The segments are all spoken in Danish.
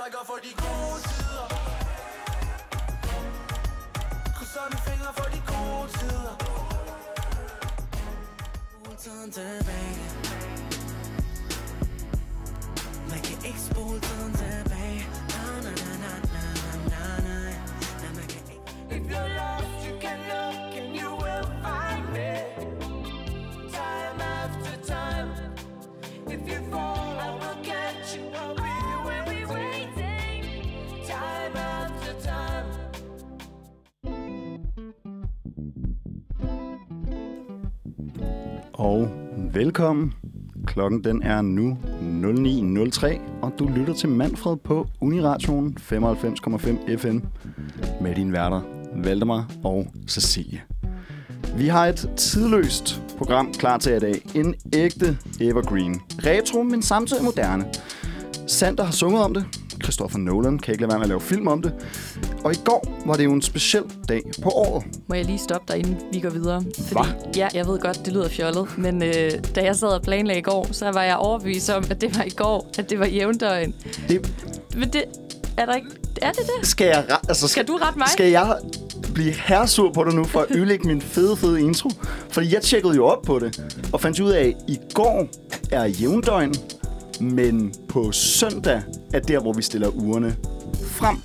trækker for de gode tider. Krydser mine fingre for de gode tider. Tiden tilbage. Velkommen. Klokken den er nu 09.03, og du lytter til Manfred på Uniradioen 95,5 FM med dine værter Valdemar og Cecilie. Vi har et tidløst program klar til i dag. En ægte evergreen. Retro, men samtidig moderne. Sander har sunget om det. Christopher Nolan kan ikke lade være med at lave film om det. Og i går var det jo en speciel dag på året. Må jeg lige stoppe dig, inden vi går videre? Fordi, Hva? Ja, jeg ved godt, det lyder fjollet, men øh, da jeg sad og planlagde i går, så var jeg overbevist om, at det var i går, at det var jævndøgn. Det Men det er der ikke... Er det det? skal jeg... Altså, Skal du rette mig? Skal jeg blive herresur på dig nu for at ødelægge min fede, fede intro? Fordi jeg tjekkede jo op på det, og fandt ud af, at i går er jævndøgn, men på søndag er der, hvor vi stiller ugerne frem.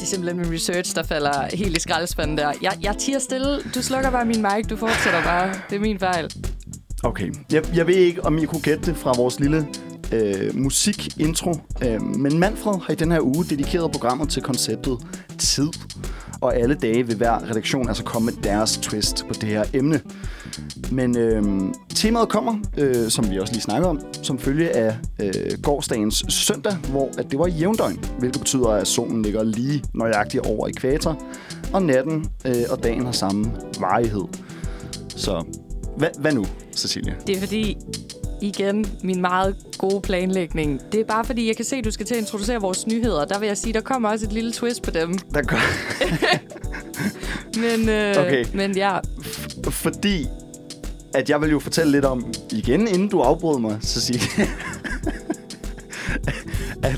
Det er simpelthen min research, der falder helt i skraldespanden der. Jeg, jeg tiger stille. Du slukker bare min mic. Du fortsætter bare. Det er min fejl. Okay, jeg, jeg ved ikke, om I kunne gætte det fra vores lille øh, musikintro, øh, men Manfred har i den her uge dedikeret programmet til konceptet tid. Og alle dage vil hver redaktion altså komme med deres twist på det her emne. Men øh, temaet kommer, øh, som vi også lige snakkede om, som følge af øh, gårdsdagens søndag, hvor at det var jævndøgn, hvilket betyder, at solen ligger lige nøjagtigt over ekvator, og natten øh, og dagen har samme varighed. Så hvad, hvad nu, Cecilia? Det er fordi, igen, min meget gode planlægning. Det er bare fordi, jeg kan se, at du skal til at introducere vores nyheder. Der vil jeg sige, der kommer også et lille twist på dem. Der gør, Men, øh, Okay. men ja, fordi at jeg vil jo fortælle lidt om, igen inden du afbrød mig, Cecilia,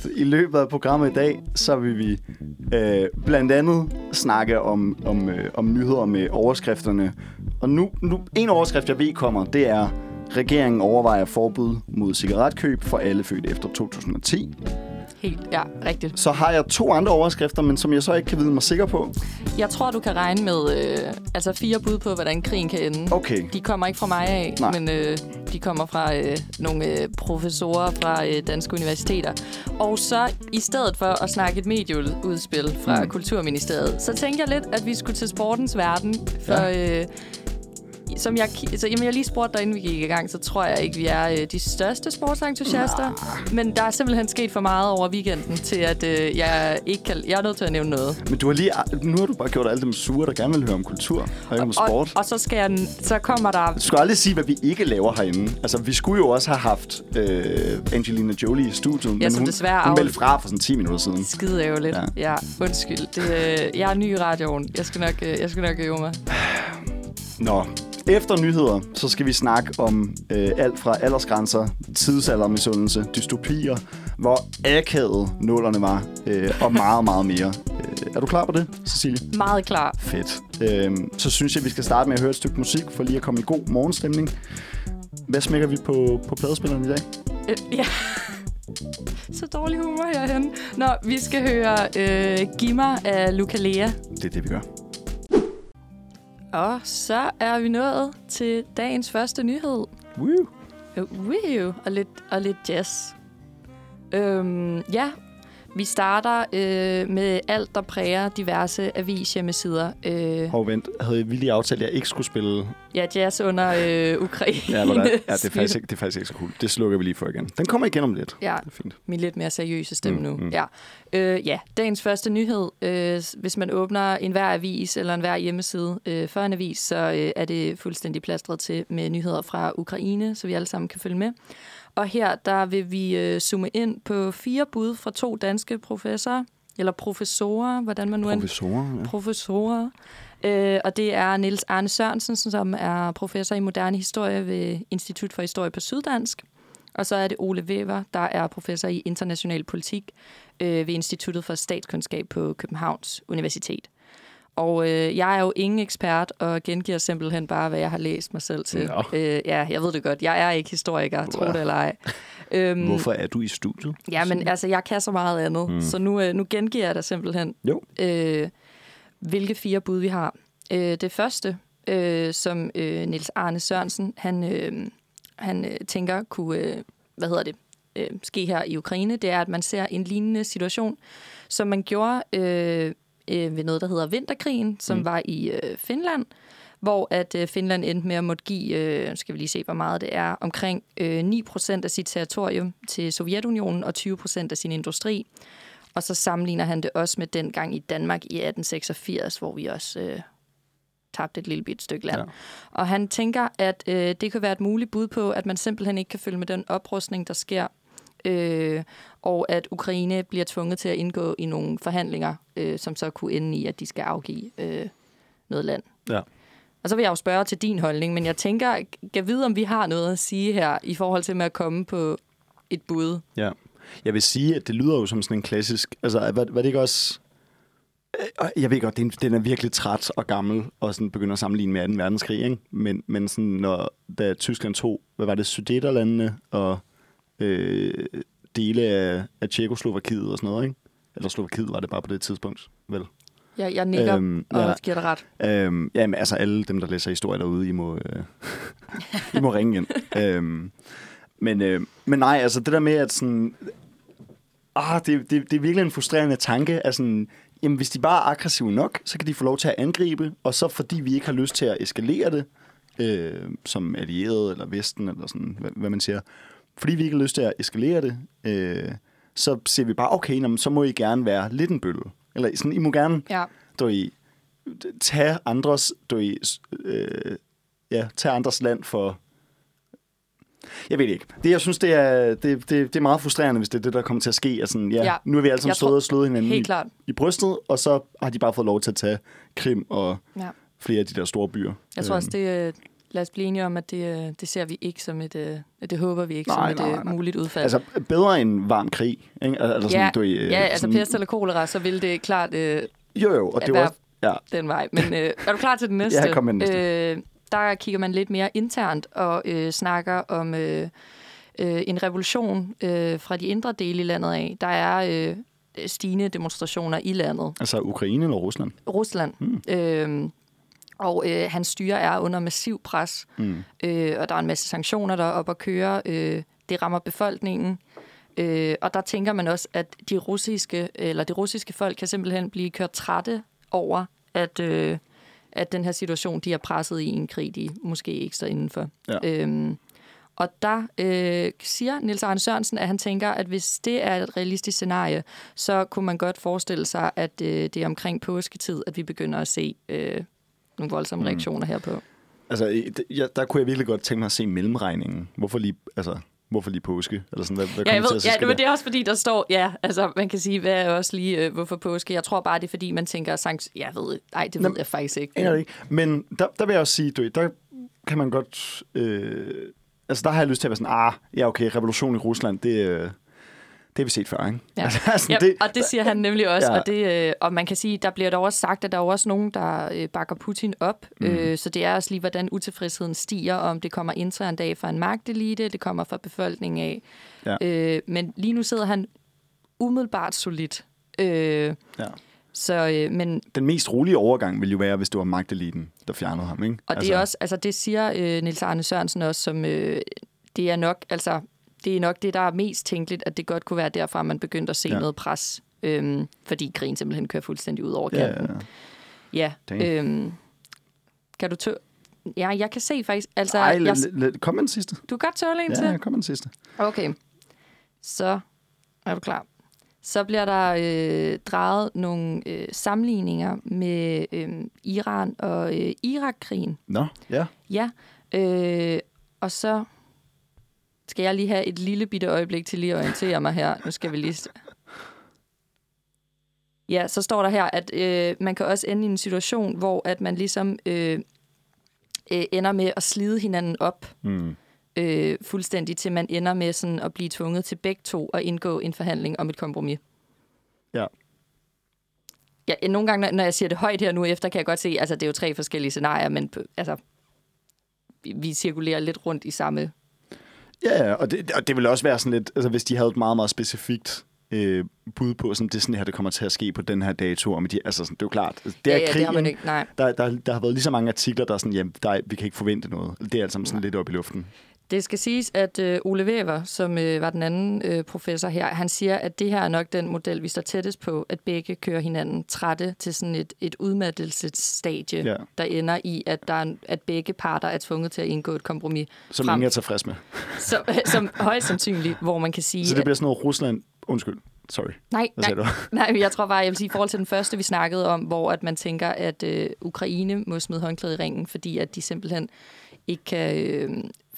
at i løbet af programmet i dag, så vil vi øh, blandt andet snakke om, om, øh, om nyheder med overskrifterne. Og nu, nu, en overskrift, jeg ved kommer, det er, regeringen overvejer forbud mod cigaretkøb for alle født efter 2010 helt, ja, rigtigt. Så har jeg to andre overskrifter, men som jeg så ikke kan vide mig sikker på. Jeg tror, du kan regne med øh, altså fire bud på, hvordan krigen kan ende. Okay. De kommer ikke fra mig af, Nej. men øh, de kommer fra øh, nogle øh, professorer fra øh, danske universiteter. Og så i stedet for at snakke et medieudspil fra Mm. Kulturministeriet, så tænkte jeg lidt, at vi skulle til sportens verden. For ja. øh, som jeg, så, jamen, jeg lige spurgte dig, inden vi gik i gang, så tror jeg ikke, vi er øh, de største sportsentusiaster. Men der er simpelthen sket for meget over weekenden, til at øh, jeg ikke kan... Jeg er nødt til at nævne noget. Men du har lige, nu har du bare gjort alle dem sure, der gerne vil høre om kultur og ikke om sport. Og, og så, skal jeg, så kommer der Du skal aldrig sige, hvad vi ikke laver herinde. Altså, vi skulle jo også have haft øh, Angelina Jolie i studiet, men som hun, desværre hun meldte fra for sådan 10 minutter siden. skide ærgerligt. Ja. Ja. ja, undskyld. Det, øh, jeg er ny i radioen. Jeg skal nok, øh, jeg skal nok øve mig. Nå, efter nyheder, så skal vi snakke om øh, alt fra aldersgrænser, tidsaldermisundelse, dystopier, hvor akavet nullerne var, øh, og meget, meget mere. Øh, er du klar på det, Cecilie? Meget klar. Fedt. Øhm, så synes jeg, vi skal starte med at høre et stykke musik, for lige at komme i god morgenstemning. Hvad smækker vi på, på pladespilleren i dag? Øh, ja. Så dårlig humor herhen. Nå, vi skal høre øh, Gimmer af Luca Lea. Det er det, vi gør. Og så er vi nået til dagens første nyhed. Woo! Woo, og lidt, og lidt jazz. Øhm, ja, vi starter øh, med alt, der præger diverse avishjemmesider. Øh, Hov, vent. Havde vi lige aftalt, at jeg ikke skulle spille? ja, jazz under øh, Ukraine. Ja, ja det, er faktisk ikke, det er faktisk ikke så cool. Det slukker vi lige for igen. Den kommer igen om lidt. Ja, Det er fint. min lidt mere seriøse stemme Mm, nu. mm. Ja. Øh, ja, dagens første nyhed. Øh, hvis man åbner en hver avis eller en hver hjemmeside øh, for en avis, så øh, er det fuldstændig plastret til med nyheder fra Ukraine, så vi alle sammen kan følge med. Og her der vil vi øh, zoome ind på fire bud fra to danske professorer, eller professorer, hvordan man nu end Professorer, ja. professorer. Øh, og det er Niels Arne Sørensen, som er professor i moderne historie ved Institut for Historie på Syddansk. Og så er det Ole Weber, der er professor i international politik øh, ved Instituttet for Statskundskab på Københavns Universitet. Og øh, jeg er jo ingen ekspert, og gengiver simpelthen bare, hvad jeg har læst mig selv til. Nå. Øh, ja, jeg ved det godt. Jeg er ikke historiker, tro det eller ej. Øhm, Hvorfor er du i studiet? Ja, men altså, jeg kan så meget andet. Mm. Så nu, øh, nu gengiver jeg dig simpelthen, Jo. øh, hvilke fire bud vi har. Øh, det første, øh, som øh, Nils Arne Sørensen, han, øh, han øh, tænker kunne, øh, hvad hedder det, øh, ske her i Ukraine, det er, at man ser en lignende situation, som man gjorde øh, øh, ved noget, der hedder Vinterkrigen, som mm. var i øh, Finland, hvor at øh, Finland endte med at måtte give, øh, skal vi lige se, hvor meget det er, omkring øh, 9% af sit territorium til Sovjetunionen og 20% af sin industri. Og så sammenligner han det også med den gang i Danmark i 1886, hvor vi også øh, tabte et lille bit stykke land. Ja. Og han tænker, at øh, det kan være et muligt bud på, at man simpelthen ikke kan følge med den oprustning, der sker, øh, og at Ukraine bliver tvunget til at indgå i nogle forhandlinger, øh, som så kunne ende i, at de skal afgive øh, noget land. Ja. Og så vil jeg jo spørge til din holdning, men jeg tænker, kan vide, om vi har noget at sige her i forhold til med at komme på et bud. Ja. Jeg vil sige, at det lyder jo som sådan en klassisk... Altså, var, var det ikke også... Øh, Jeg ved godt, den, den er virkelig træt og gammel, og sådan begynder at sammenligne med 2. verdenskrig, ikke? Men, men sådan, når, da Tyskland tog, hvad var det, Sudeterlandene og øh, dele af, af Tjekoslovakiet og sådan noget, ikke? Eller Slovakiet var det bare på det tidspunkt, vel? Jeg, jeg nikker Øhm, og ja. ja. giver dig ret. Øhm, jamen, altså alle dem, der læser historie derude, I må, øh, I må ringe ind. øhm, men, øh, men nej, altså det der med, at sådan... Ah, det, det, det er virkelig en frustrerende tanke, at sådan, jamen, hvis de bare er aggressive nok, så kan de få lov til at angribe, og så fordi vi ikke har lyst til at eskalere det, øh, som allierede eller Vesten, eller sådan, hvad, hvad man siger, fordi vi ikke har lyst til at eskalere det, øh, så siger vi bare, okay, nå, men så må I gerne være lidt en bølle. Eller sådan, I må gerne Ja. du i tage andres du i, øh, ja, tage andres land for jeg ved ikke. Det, jeg synes, det er, det, det, det er meget frustrerende, hvis det er det, der kommer til at ske. Altså, ja, ja. Nu er vi alle sammen stået og slået hinanden i, klart. i brystet, og så har de bare fået lov til at tage Krim og Ja. flere af de der store byer. Jeg tror også, Øhm, det, øh, lad os blive enige om, at det, øh, det ser vi ikke som et, øh, det håber vi ikke Nej, som et nej, øh, nej. muligt udfald. Altså, bedre end varm krig. Ikke? Altså, sådan, ja, du, øh, ja, altså sådan, pest eller kolera, så vil det klart øh, Jo, jo, og det også... Ja, den vej. Men øh, er du klar til den næste? Ja, kom med den næste. Øh, der kigger man lidt mere internt og øh, snakker om øh, øh, en revolution øh, fra de indre dele i landet af. Der er øh, stigende demonstrationer i landet. altså Ukraine eller Rusland. Rusland. Mm. Øh, og øh, hans styre er under massiv pres, Mm. øh, og der er en masse sanktioner, der er op at køre. Øh, det rammer befolkningen. Øh, og der tænker man også, at de russiske, eller det russiske folk kan simpelthen blive kørt trætte over, at, øh, at den her situation, de er presset i en krig, de måske ikke står indenfor. Ja. Øhm, og der øh, siger Nils Arne Sørensen, at han tænker, at hvis det er et realistisk scenarie, så kunne man godt forestille sig, at øh, det er omkring påsketid, at vi begynder at se øh, nogle voldsomme Mm. reaktioner herpå. Altså, ja, der kunne jeg virkelig godt tænke mig at se mellemregningen. Hvorfor lige, altså, hvorfor lige påske? Eller sådan, hvad, hvad Ja, jeg til ved, ske ja, men det er også fordi, der står, ja, altså man kan sige, hvad er også lige, øh, hvorfor påske? Jeg tror bare, det er fordi, man tænker, sankt, jeg ved, nej, det ved Nå, jeg faktisk ikke. Det ikke. Men der, der vil jeg også sige, du, der kan man godt... Øh, altså, der har jeg lyst til at være sådan, ah, ja, okay, revolution i Rusland, det, øh, det har vi set før, ikke? Ja. Altså, Ja, det, og det siger han nemlig også, Ja. og, det, øh, og man kan sige, der bliver der også sagt, at der er også nogen, der øh, bakker Putin op, mm. øh, så det er også lige, hvordan utilfredsheden stiger, om det kommer internt af fra en magtelite, det kommer fra befolkningen af. Ja. Øh, men lige nu sidder han umiddelbart solidt. Øh, ja. så, øh, men Den mest rolige overgang ville jo være, hvis det var magteliten, der fjernede ham, ikke? Og altså. det er også, altså det siger øh, Nils Arne Sørensen også, som øh, det er nok, altså det er nok det, der er mest tænkeligt, at det godt kunne være derfra, man begyndte at se Ja. ja. noget pres, øhm, fordi krigen simpelthen kører fuldstændig ud over Ja, kanten. ja, ja. Ja. Damn. Øhm, kan du tø... Ja, jeg kan se faktisk... Altså, Ej, jeg, kom med den sidste. du kan godt tåle en Ja, til? kom med den sidste. Okay. Så er du klar. Så bliver der øh, drejet nogle øh, sammenligninger med øh, Iran og øh, Irak-krigen. Nå, ja. Ja, øh, og så skal jeg lige have et lille bitte øjeblik til lige at orientere mig her. Nu skal vi lige... Ja, så står der her, at øh, man kan også ende i en situation, hvor at man ligesom øh, øh, ender med at slide hinanden op. Mm. øh, fuldstændig til man ender med sådan at blive tvunget til begge to at indgå en forhandling om et kompromis. Ja. Ja, nogle gange, når- jeg siger det højt her nu efter, kan jeg godt se, altså det er jo tre forskellige scenarier, men altså, vi cirkulerer lidt rundt i samme Ja, ja, og det, og det vil også være sådan lidt, altså hvis de havde et meget, meget specifikt øh, bud på, sådan, det er sådan her, det kommer til at ske på den her dato, og med de, altså sådan, det er jo klart, altså, det er ja, ja, krigen, det har man ikke. Nej. Der, der, der har været lige så mange artikler, der er sådan, jamen, der er, vi kan ikke forvente noget. Det er alt sammen sådan lidt op i luften. Det skal siges, at øh, Ole Wever, som øh, var den anden øh, professor her, han siger, at det her er nok den model, vi står tættest på, at begge kører hinanden trætte til sådan et, et udmattelsesstadie, Ja. der ender i, at, der er, at begge parter er tvunget til at indgå et kompromis, Som Frem. ingen er tilfreds med. som, som højst sandsynligt, hvor man kan sige... Så det bliver sådan noget Rusland... Undskyld, sorry. Nej, nej, du? nej, jeg tror bare, jeg vil sige, i forhold til den første, vi snakkede om, hvor at man tænker, at øh, Ukraine må smide håndklædet i ringen, fordi at de simpelthen ikke kan øh,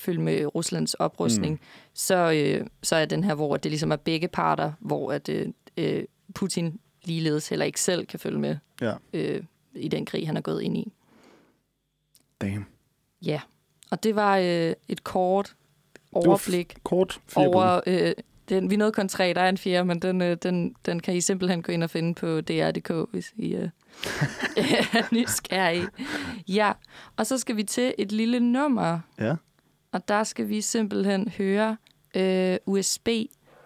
følge med Ruslands oprustning, mm. så, øh, så er den her, hvor det ligesom er begge parter, hvor at øh, øh, Putin ligeledes heller ikke selv kan følge med Ja, øh, i den krig, han er gået ind i. damn. Ja, og det var øh, et kort overblik Kort. Over... Øh, den, vi nåede kun tre, der er en fjerde, men den, øh, den, den kan I simpelthen gå ind og finde på dr.dk, hvis I øh, er nysgerrige. Ja, og så skal vi til et lille nummer. Ja. Og der skal vi simpelthen høre øh, USB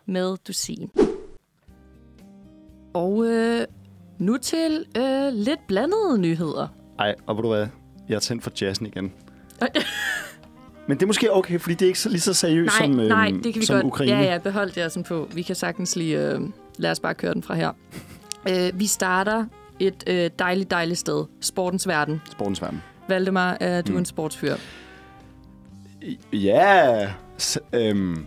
med dusin. Og øh, nu til øh, lidt blandede nyheder. Ej, og ved du hvad? Jeg er tændt for jazzen igen. Men det er måske okay, fordi det er ikke så, lige så seriøst Nej, som, øhm, nej, det kan vi som godt. Ukraine. Ja, ja, behold det sådan på. Vi kan sagtens lige... Øh, lad os bare køre den fra her. Øh, vi starter et øh, dejligt, dejligt sted. Sportens verden. Sportens verden. Valdemar, er du Mm. en sportsfyr? Ja. S- øhm,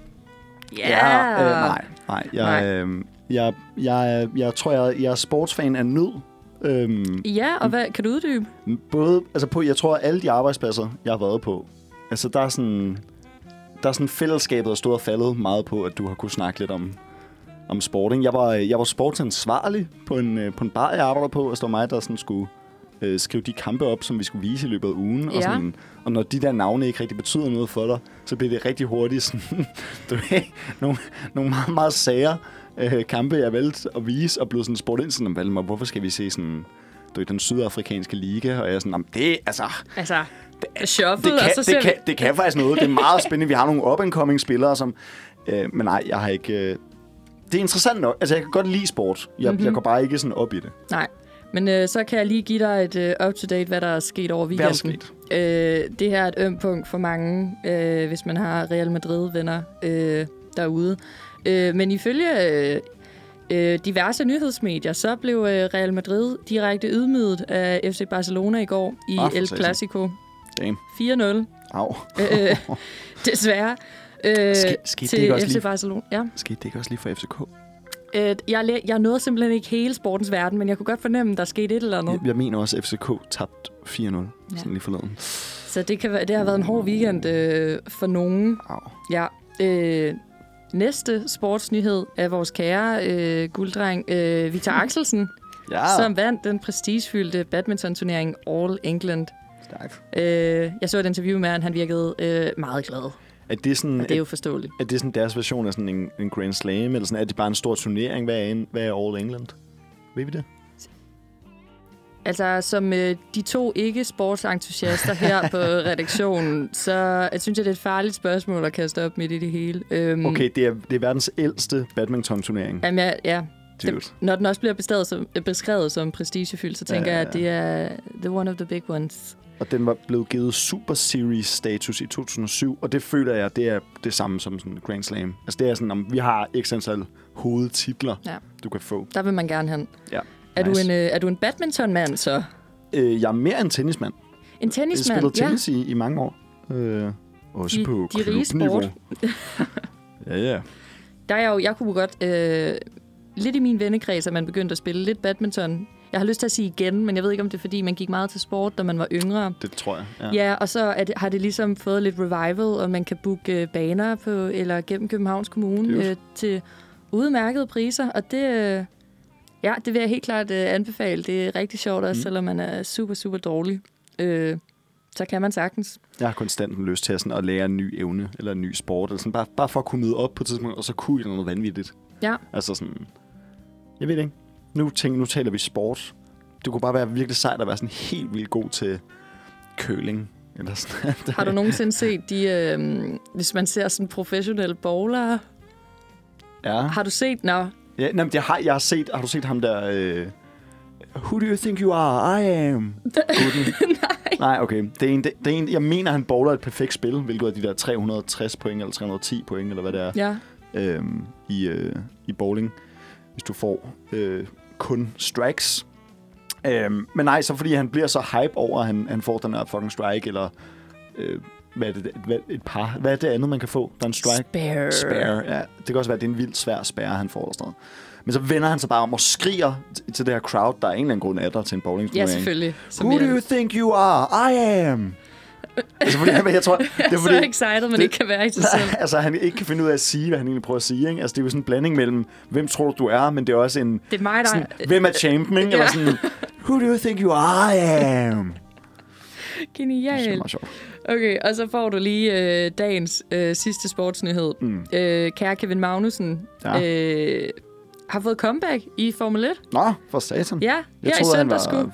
ja øh, nej, nej. Jeg, Nej. Øhm, jeg, jeg, jeg tror, jeg, jeg er sportsfan af nød. Øhm, Ja, og hvad, kan du uddybe? Både, altså på, jeg tror, at alle de arbejdspladser, jeg har været på, altså der er sådan, der er sådan fællesskabet, der stod og faldet meget på, at du har kunne snakke lidt om, om sporting. Jeg var, jeg var sportsansvarlig på en, øh, på en bar, jeg arbejder på, og det var mig, der sådan skulle øh, skrive de kampe op, som vi skulle vise i løbet af ugen. Og, Ja. sådan, og når de der navne ikke rigtig betyder noget for dig, så bliver det rigtig hurtigt sådan, du ved, nogle, nogle meget, meget sære øh, kampe, jeg valgte at vise, og blev sådan spurgt ind sådan, "Valdemar, hvorfor skal vi se sådan, du ved, den sydafrikanske liga, og jeg er sådan, "Jamen, det, altså, Altså, shuffle, det kan, og så ser det, kan, det kan faktisk noget. Det er meget spændende. Vi har nogle up-and-coming spillere, som... Øh, men nej, jeg har ikke... Øh, det er interessant nok. Altså, jeg kan godt lide sport. Jeg, Mhm. mm-hmm. jeg går bare ikke sådan op i det. Nej, men øh, så kan jeg lige give dig et øh, up-to-date, hvad der er sket over Hvad er weekenden. Øh, det her er et ømt punkt for mange, øh, hvis man har Real Madrid-venner øh, derude. Øh, men ifølge øh, øh, diverse nyhedsmedier, så blev øh, Real Madrid direkte ydmyget af FC Barcelona i går i Ah, El. Clasico. Damn. 4-0, Au. øh, desværre. Øh, Ske- skete det til ikke også FC lige- Barcelona. Ja. Skete det ikke også lige for FCK? Øh, jeg, jeg nåede simpelthen ikke hele sportens verden, men jeg kunne godt fornemme, at der skete et eller andet. Jeg, jeg mener også, at FCK tabte 4-0. Sådan lige forleden. Så det, kan det har været en hård weekend øh, for nogen. Au. Ja. Øh, næste sportsnyhed er vores kære øh, gulddreng øh, Victor Axelsen, Ja, som vandt den prestigefyldte badmintonturnering All England. stærkt. Øh, jeg så et interview med ham, han virkede øh, meget glad. Er det sådan, Og det er er, jo forståeligt. er det sådan deres version af sådan en, en Grand Slam, eller sådan, er det bare en stor turnering? Hvad er, en, hvad er All England? Ved vi det? Altså, som øh, de to ikke-sportsentusiaster her på redaktionen, så jeg synes jeg, det er et farligt spørgsmål at kaste op midt i det hele. Øhm, Okay, det er, det er verdens ældste badminton-turnering. Jamen, ja, ja. Det, når den også bliver beskrevet som, øh, beskrevet som prestigefyldt, så tænker Ja, ja, ja, jeg, at det er the one of the big ones. Og den var blevet givet Super Series status i 2007, og det føler jeg, det er det samme som sådan Grand Slam. Altså det er sådan, om vi har x antal hovedtitler, Ja. du kan få. Der vil man gerne hen. Ja. Er, Nice. du en, øh, er du en badmintonmand så? Øh, jeg er mere en tennismand. En Jeg har tennismand? spillet tennis i, i mange år. Øh, også De- på de rige sport. ja, ja. Der er jeg jo, jeg kunne godt... Øh, lidt i min vennekreds, at man begyndte at spille lidt badminton. Jeg har lyst til at sige igen, men jeg ved ikke, om det er, fordi man gik meget til sport, da man var yngre. Det tror jeg. Ja. Ja, og så er det, har det ligesom fået lidt revival, og man kan booke øh, baner på, eller gennem Københavns Kommune øh, til udmærkede priser, og det, øh, ja, det vil jeg helt klart øh, anbefale. Det er rigtig sjovt også, Mm. selvom man er super, super dårlig. Øh, så kan man sagtens. Jeg har konstant lyst til at, sådan, at lære en ny evne, eller en ny sport, eller sådan, bare, bare for at kunne møde op på et tidspunkt, og så kunne jeg noget vanvittigt. Ja, Altså sådan, jeg ved det ikke. Nu, tænker, nu taler vi sport. Det kunne bare være virkelig sejt at være sådan helt vildt god til køling. Eller sådan. har du nogensinde set de, øh, hvis man ser sådan professionelle bowlere, Ja. har du set, nå, ja nej, men jeg, har, jeg har set, har du set ham der... Øh, Who do you think you are? I am. Nej, Nej, okay. Det er en, det, det er en, jeg mener, han bowler et perfekt spil, hvilket er de der 360 point eller 310 point, eller hvad det er, ja, øhm, i, øh, i bowling, hvis du får øh, kun strikes. Øhm, men nej, så fordi han bliver så hype over, at han, han får den her fucking strike, eller øh, hvad er det, hvad, et par, hvad er det andet, man kan få? Der er en strike. spare. Spare, ja. Det kan også være, at det er en vildt svær spærre, han får. Og sådan noget. Men så vender han sig bare om og skriger til det her crowd, der er en eller anden grund af der til en bowling Ja, selvfølgelig. Som Who do you think you are? I am. Altså, fordi, jeg, jeg tror, det er så fordi, excited, man det- ikke kan være i sig selv. altså, han ikke kan finde ud af at sige, hvad han egentlig prøver at sige. Ikke? Altså, det er jo sådan en blanding mellem, hvem tror du, du er, men det er også en, Det er mig, der... sådan, hvem er champion, ikke? Eller Ja. sådan, who do you think you are? I am. Det er meget sjovt. Okay, og så får du lige øh, dagens øh, sidste sportsnyhed. Mm. Øh, kære Kevin Magnussen Ja. øh, har fået comeback i Formel 1. Nå, for satan. Ja, jeg her i troede, han var... sgu.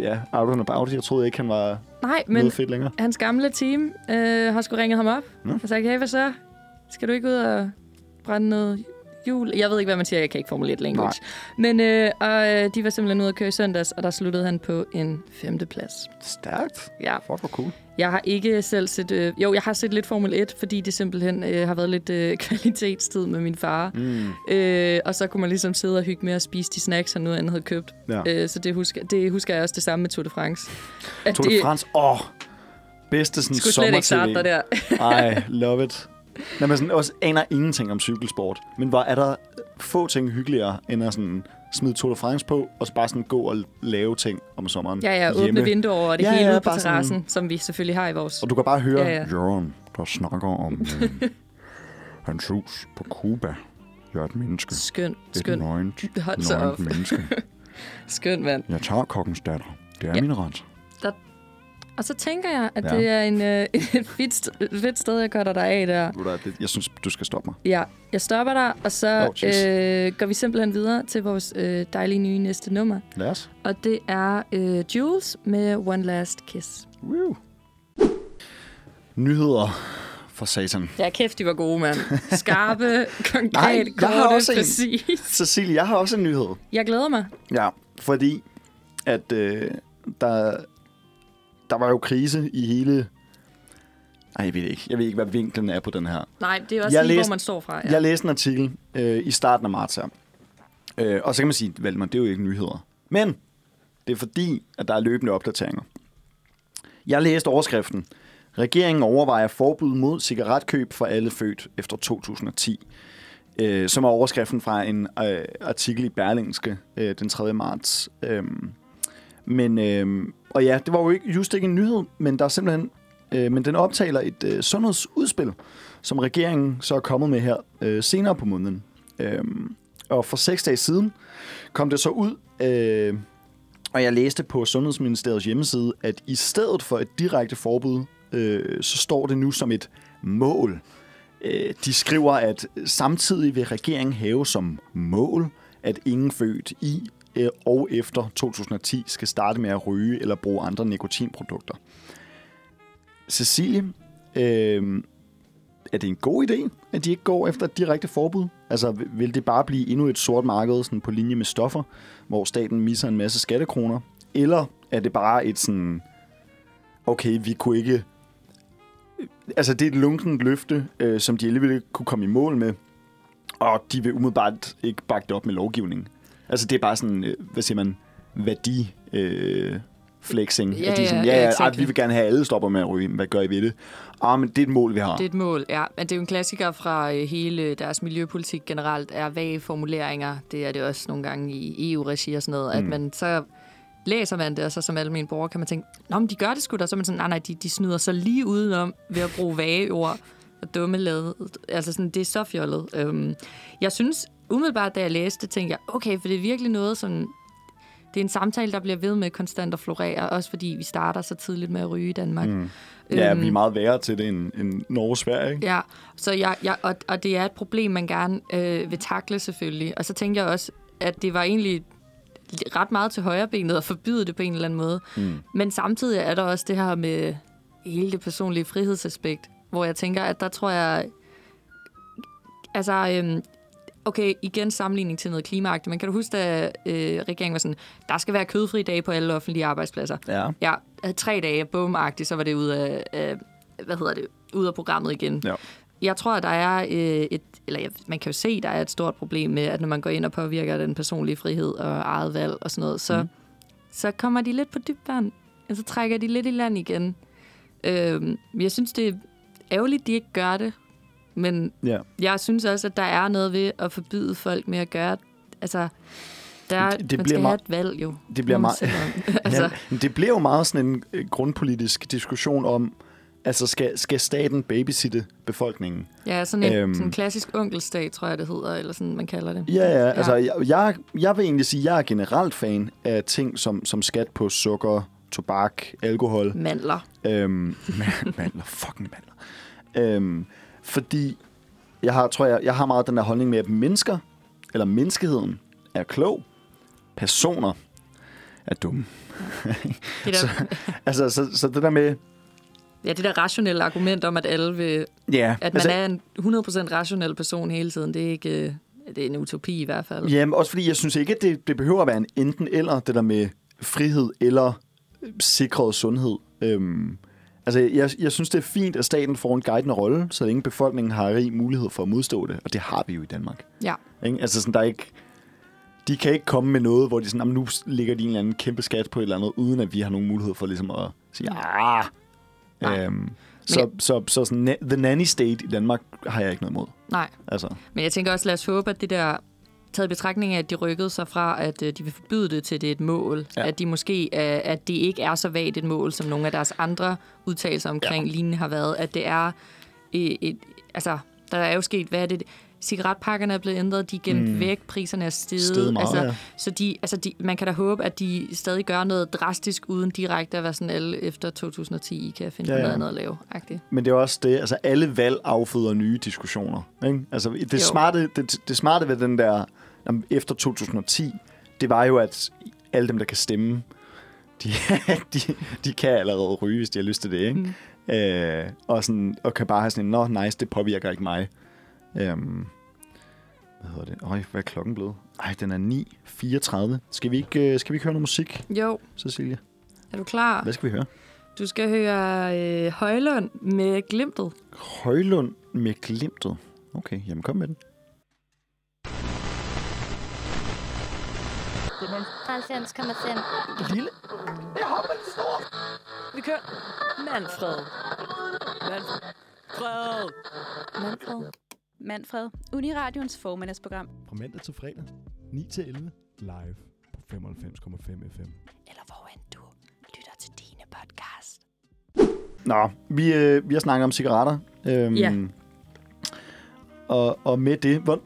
Ja, out and about. Jeg troede ikke, han var Nej, Men... fedt længere. hans gamle team øh, har sgu ringet ham op Nå. og sagt, hey, hvad så? Skal du ikke ud og brænde noget jul? Jeg ved ikke, hvad man siger. Jeg kan ikke Formel 1 language. Men øh, og, øh, de var simpelthen ude at køre i søndags, og der sluttede han på en femteplads. Stærkt. Ja, Fuck, hvor cool. Jeg har ikke selv set... Øh, jo, jeg har set lidt Formel 1, fordi det simpelthen øh, har været lidt øh, kvalitetstid med min far. Mm. Øh, og så kunne man ligesom sidde og hygge med at spise de snacks, han nu andet havde købt. Ja. Øh, så det husker, det husker jeg også det samme med Tour de France. At Tour de France. Åh, oh, bedste sådan skulle slet ikke starte der. Ej, love it. Når man sådan også aner ingenting om cykelsport. Men hvor er der få ting hyggeligere, end at sådan smide Tour de France på, og så bare sådan gå og lave ting om sommeren Ja, ja, hjemme. åbne vinduer over det Ja, hele ja, ude på sådan- terrassen, som vi selvfølgelig har i vores... Og du kan bare høre Ja, ja. Jørgen, der snakker om øh, hans hus på Cuba. Jeg er et menneske. Skøn, Et skøn. nøgent, Hold så op. nøgent menneske. Skøn, mand. Jeg tager kokkens datter. Det er Ja. min ret. Og så tænker jeg, at Ja. det er en, øh, et fedt, st- fedt sted, jeg cutter dig af der. Jeg synes, du skal stoppe mig. Ja, jeg stopper dig, og så Oh, øh, går vi simpelthen videre til vores øh, dejlige nye næste nummer. Lad os. Og det er øh, Jules med One Last Kiss. Woo. Nyheder for satan. Ja, kæft, de var gode, mand. Skarpe, konkret, Nej, jeg har korte, også en. præcis. Cecilie, jeg har også en nyhed. Jeg glæder mig. Ja, fordi at øh, der, der var jo krise i hele... Ej, jeg ved ikke. Jeg ved ikke, hvad vinklen er på den her. Nej, det er også Jeg lige, læste- hvor man står fra. Ja. Jeg læste en artikel øh, i starten af marts her. Øh, og så kan man sige, vel, det er jo ikke nyheder. Men det er fordi, at der er løbende opdateringer. Jeg læste overskriften. Regeringen overvejer forbud mod cigaretkøb for alle født efter 2010. Øh, som er overskriften fra en øh, artikel i Berlingske øh, den 3. marts. Øh, men, øh, og ja, det var jo ikke, just ikke en nyhed, men der er simpelthen, øh, men den optaler et øh, sundhedsudspil, som regeringen så er kommet med her øh, senere på måneden. Øh, og for seks dage siden kom det så ud, øh, og jeg læste på Sundhedsministeriets hjemmeside, at i stedet for et direkte forbud, øh, så står det nu som et mål. Øh, de skriver, at samtidig vil regeringen have som mål, at ingen født i Øh, og efter 2010 skal starte med at ryge eller bruge andre nikotinprodukter. Cecilie, øh, er det en god idé, at de ikke går efter et direkte forbud? Altså, vil- det bare blive endnu et sort marked sådan på linje med stoffer, hvor staten misser en masse skattekroner? Eller er det bare et sådan, okay, vi kunne ikke... Altså, det er et lunkent løfte, øh, som de alligevel kunne komme i mål med, og de vil umiddelbart ikke bakke det op med lovgivning. Altså, det er bare sådan, øh, hvad siger man, værdi... Øh, flexing. Ja, at de er sådan, ja, ja, ja, ja, ej, exactly. vi vil gerne have, at alle stopper med at ryge. Hvad gør I ved det? Ah, men det er et mål, vi har. Det er et mål, ja. Men det er jo en klassiker fra øh, hele deres miljøpolitik generelt, er vage formuleringer. Det er det også nogle gange i EU-regi og sådan noget, mm. at man så læser man det, og så som almen borger kan man tænke, Nå, men de gør det sgu da. Så er man sådan, nej, nej, de, de snyder så lige udenom ved at bruge vage ord og dumme lade. Altså sådan, det er så fjollet. Øhm, jeg synes, umiddelbart da jeg læste det, tænkte jeg, okay, for det er virkelig noget, som det er en samtale, der bliver ved med konstant at florere, også fordi vi starter så tidligt med at ryge i Danmark. Mm. Ja, Øhm, vi er meget værre til det end, end Norge og Sverige, ikke? Ja, så jeg, jeg, og, og det er et problem, man gerne øh, vil takle selvfølgelig. Og så tænkte jeg også, at det var egentlig ret meget til højrebenet at forbyde det på en eller anden måde. Mm. Men samtidig er der også det her med hele det personlige frihedsaspekt, hvor jeg tænker, at der tror jeg... Altså, øhm, okay, igen sammenligning til noget klimaagtigt, men kan du huske, da øh, regeringen var sådan, der skal være kødfri dage på alle offentlige arbejdspladser? Ja. Ja, øh, tre dage, bum så var det ud af, af, hvad hedder det, ud af programmet igen. Ja. Jeg tror, at der er øh, et, eller ja, man kan jo se, der er et stort problem med, at når man går ind og påvirker den personlige frihed og eget valg og sådan noget, så, Mm. så kommer de lidt på dybt vand. Og så trækker de lidt i land igen. Øh, jeg synes, det er ærgerligt, de ikke gør det. Men ja. jeg synes også, at der er noget ved at forbyde folk med at gøre Altså, der, Det- det man bliver skal meget- have et valg jo. Det bliver meget... altså, Ja, det bliver jo meget sådan en øh, grundpolitisk diskussion om, altså skal, skal staten babysitte befolkningen? ja, sådan en Øhm. sådan en klassisk onkelsdag, tror jeg, det hedder, eller sådan, man kalder det. Ja, ja, altså jeg, jeg, jeg vil egentlig sige, at jeg er generelt fan af ting som, som skat på sukker, tobak, alkohol. Mandler. Øhm, ma- mandler, fucking mandler. Øhm, fordi jeg har, tror jeg, jeg har meget den der holdning med, at mennesker, eller menneskeheden, er klog. Personer er dumme. Det der, Altså, så, så det der med... ja, det der rationelle argument om, at alle vil... Ja, At man er en 100% rationel person hele tiden, det er ikke... øh, Det er en utopi i hvert fald. Jamen, også fordi jeg synes ikke, at det, det behøver at være en enten eller, det der med frihed eller øh, sikret sundhed. Øhm, altså, jeg, jeg synes, det er fint, at staten får en guidende rolle, så længe befolkningen har rig mulighed for at modstå det, og det har vi jo i Danmark. Ja. Ikke? Altså, sådan, der er ikke... De kan ikke komme med noget, hvor de sådan, "Jamen, nu ligger de en eller anden kæmpe skat på et eller andet, uden at vi har nogen mulighed for ligesom at sige, ah. Øhm, så, så, så sådan, na- the nanny state i Danmark har jeg ikke noget imod. Nej, Altså, men jeg tænker også, lad os håbe, at det der taget i betragtning af, at de rykkede sig fra, at øh, de vil forbyde det til, det er et mål. Ja. At de måske, øh, at det ikke er så vagt et mål, som nogle af deres andre udtalelser omkring ja. lignende har været. At det er et, et, altså, der er jo sket, hvad er det, cigaretpakkerne er blevet ændret, de er gemt Mm. væk, priserne er steget. Steget meget, altså, ja. Så de, altså de, man kan da håbe, at de stadig gør noget drastisk, uden direkte at være sådan, alle efter 2010 I kan finde Ja, ja, ja. noget andet at lave. -agtigt. Men det er også det, altså alle valg afføder nye diskussioner. Ikke? Altså det Jo. smarte, det, det smarte ved den der, jamen, efter 2010, det var jo, at alle dem, der kan stemme, de, de, de kan allerede ryge, hvis de har lyst til det. Ikke? Mm. Øh, og, sådan, og kan bare have sådan en, nå nice, det påvirker ikke mig. Øhm, hvad hedder det? Øj, hvad er klokken blevet? Ej, den er 9.34. Skal vi ikke, øh, skal vi ikke høre noget musik, Jo, Cecilie? er du klar? Hvad skal vi høre? Du skal høre øh, Højlund med Glimtet. Højlund med glimtet. Okay, jamen kom med den. 90,5. Lille. Vi kører Manfred. Manfred. Manfred. Manfred, Uniradions formiddagsprogram. Fra mandag til fredag, 9 til 11, live på 95,5 FM. Eller hvor end du lytter til dine podcast. Nå, vi, øh, vi har snakket om cigaretter. Øhm, Ja. Og, og med det, hvor,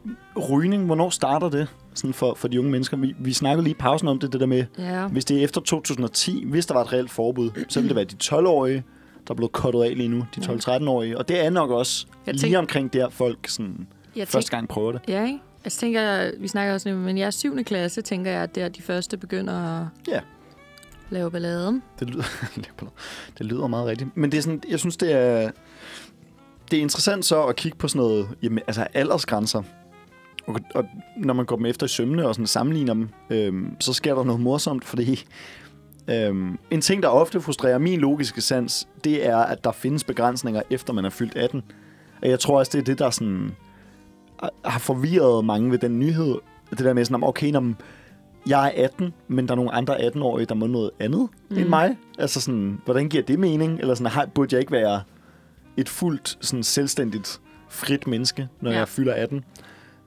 rygning, hvornår starter det sådan for, for de unge mennesker? Vi, vi snakkede lige i pausen om det, det der med, Ja. hvis det er efter 2010, hvis der var et reelt forbud, så ville det være de 12-årige, der er blevet kottet af lige nu, de 12-13-årige. Og det er nok også Jeg lige tænk- omkring der, folk sådan, Jeg første gang prøver det. Ja, ikke? Altså tænker jeg, vi snakker også nu, men jeg er 7. klasse, tænker jeg, at der de første begynder at Ja. lave ballade. Det lyder, det lyder meget rigtigt. Men det er sådan, jeg synes, det er, det er interessant så at kigge på sådan noget, jamen, altså aldersgrænser. Og, og når man går dem efter i sømne og sådan sammenligner dem, øhm, så sker der noget morsomt, fordi øhm, en ting, der ofte frustrerer min logiske sans, det er, at der findes begrænsninger, efter man er fyldt 18. Og jeg tror også, det er det, der sådan, har forvirret mange ved den nyhed. Det der med sådan, okay, når jeg er 18, men der er nogle andre 18-årige, der må noget andet mm. end mig. Altså sådan, hvordan giver det mening? Eller sådan, har, burde jeg ikke være et fuldt, sådan selvstændigt, frit menneske, når. Ja. jeg fylder 18?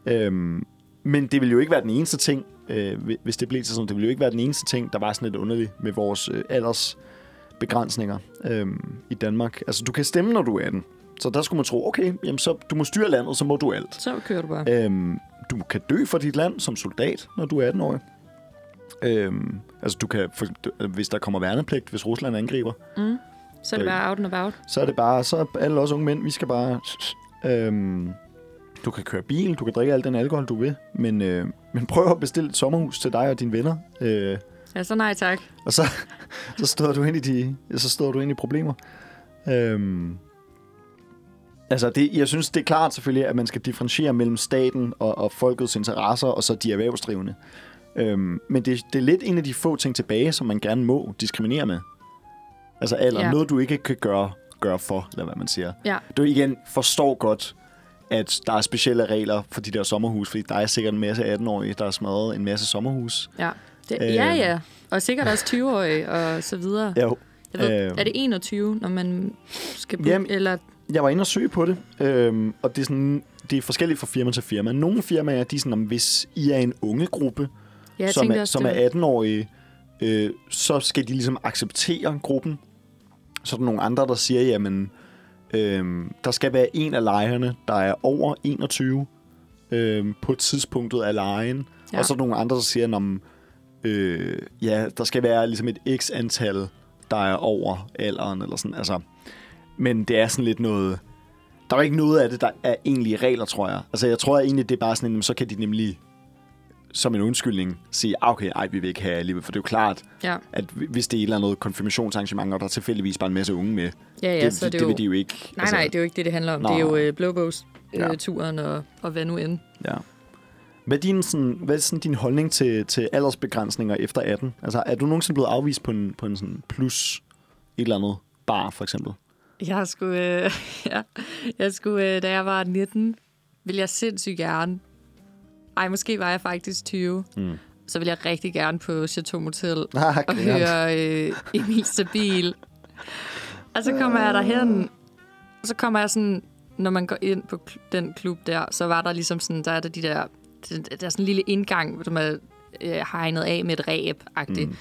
Øhm, men det vil jo ikke være den eneste ting, øh, hvi- hvis det blev til sådan. Det vil jo ikke være den eneste ting, der var sådan lidt underligt med vores øh, aldersbegrænsninger øh, i Danmark. Altså, du kan stemme, når du er 18. Så der skulle man tro, okay, jamen så, du må styre landet, så må du alt. Så kører du bare. Øhm, du kan dø for dit land som soldat, når du er 18 år. Øhm, altså, du kan, for, hvis der kommer værnepligt, hvis Rusland angriber, Mm. Så er det Øh. bare out and about. så er det bare, så er alle os unge mænd, vi skal bare... Øhm, du kan køre bil, du kan drikke al den alkohol, du vil, men, øh, men prøv at bestille et sommerhus til dig og dine venner, øh, Ja, så nej tak. og så, så støder du ind i de, så støder du ind i problemer. Øhm, altså, det, jeg synes, det er klart selvfølgelig, at man skal differentiere mellem staten og, og folkets interesser, og så de erhvervsdrivende. Øhm, men det, det er lidt en af de få ting tilbage, som man gerne må diskriminere med. Altså alder. Ja. Noget, du ikke kan gøre, gøre for, eller hvad man siger. Ja. Du igen forstår godt, at der er specielle regler for de der sommerhus, fordi der er sikkert en masse 18-årige, der har smadret en masse sommerhus. Ja. Det, Øh. ja, ja. Og sikkert også 20-årige og så videre. Jo. Jeg ved, Øh. er det 21, når man skal bo? Jamen, eller Jeg var inde og søge på det, øhm, og det er, sådan, det er forskelligt fra firma til firma. Nogle firmaer, de er sådan, om hvis I er en unge gruppe, ja, som, er, også, som er 18-årige, øh, så skal de ligesom acceptere gruppen. Så er der nogle andre, der siger, jamen, øh, der skal være en af lejerne, der er over 21 øh, på tidspunktet af lejen. Ja. Og så er der nogle andre, der siger, om øh, ja, der skal være ligesom et x antal, der er over alderen, eller sådan. Altså, men det er sådan lidt noget... Der er ikke noget af det, der er egentlige regler, tror jeg. Altså, jeg tror egentlig, det er bare sådan, jamen, så kan de nemlig som en undskyldning sige, ah, okay, ej, vi vil ikke have alligevel. For det er jo klart, Ja, at hvis det er et eller andet konfirmationsarrangement, og der er tilfældigvis bare en masse unge med, ja, ja det, så er det, det, det jo... vil de jo ikke. Nej, nej, det er jo ikke det, det handler om. Nej. Det er jo øh, blåbogs Ja. øh, turen og, og hvad nu end. Ja. Hvad er, din, sådan, hvad er sådan din holdning til, til aldersbegrænsninger efter 18? Altså, er du nogensinde blevet afvist på en, på en sådan plus et eller andet bar, for eksempel? Jeg skulle, øh, ja, jeg skulle øh, da jeg var 19, ville jeg sindssygt gerne. Ej, måske var jeg faktisk 20. Mm. Så ville jeg rigtig gerne på Chateau Motel Ah, og høre øh, Emil Stabil. Og så kommer jeg derhen, og så kommer jeg sådan, når man går ind på den klub der, så var der ligesom sådan, der er der de der, der er sådan en lille indgang, som er øh, hegnet af med et ræb-agtigt. Mm.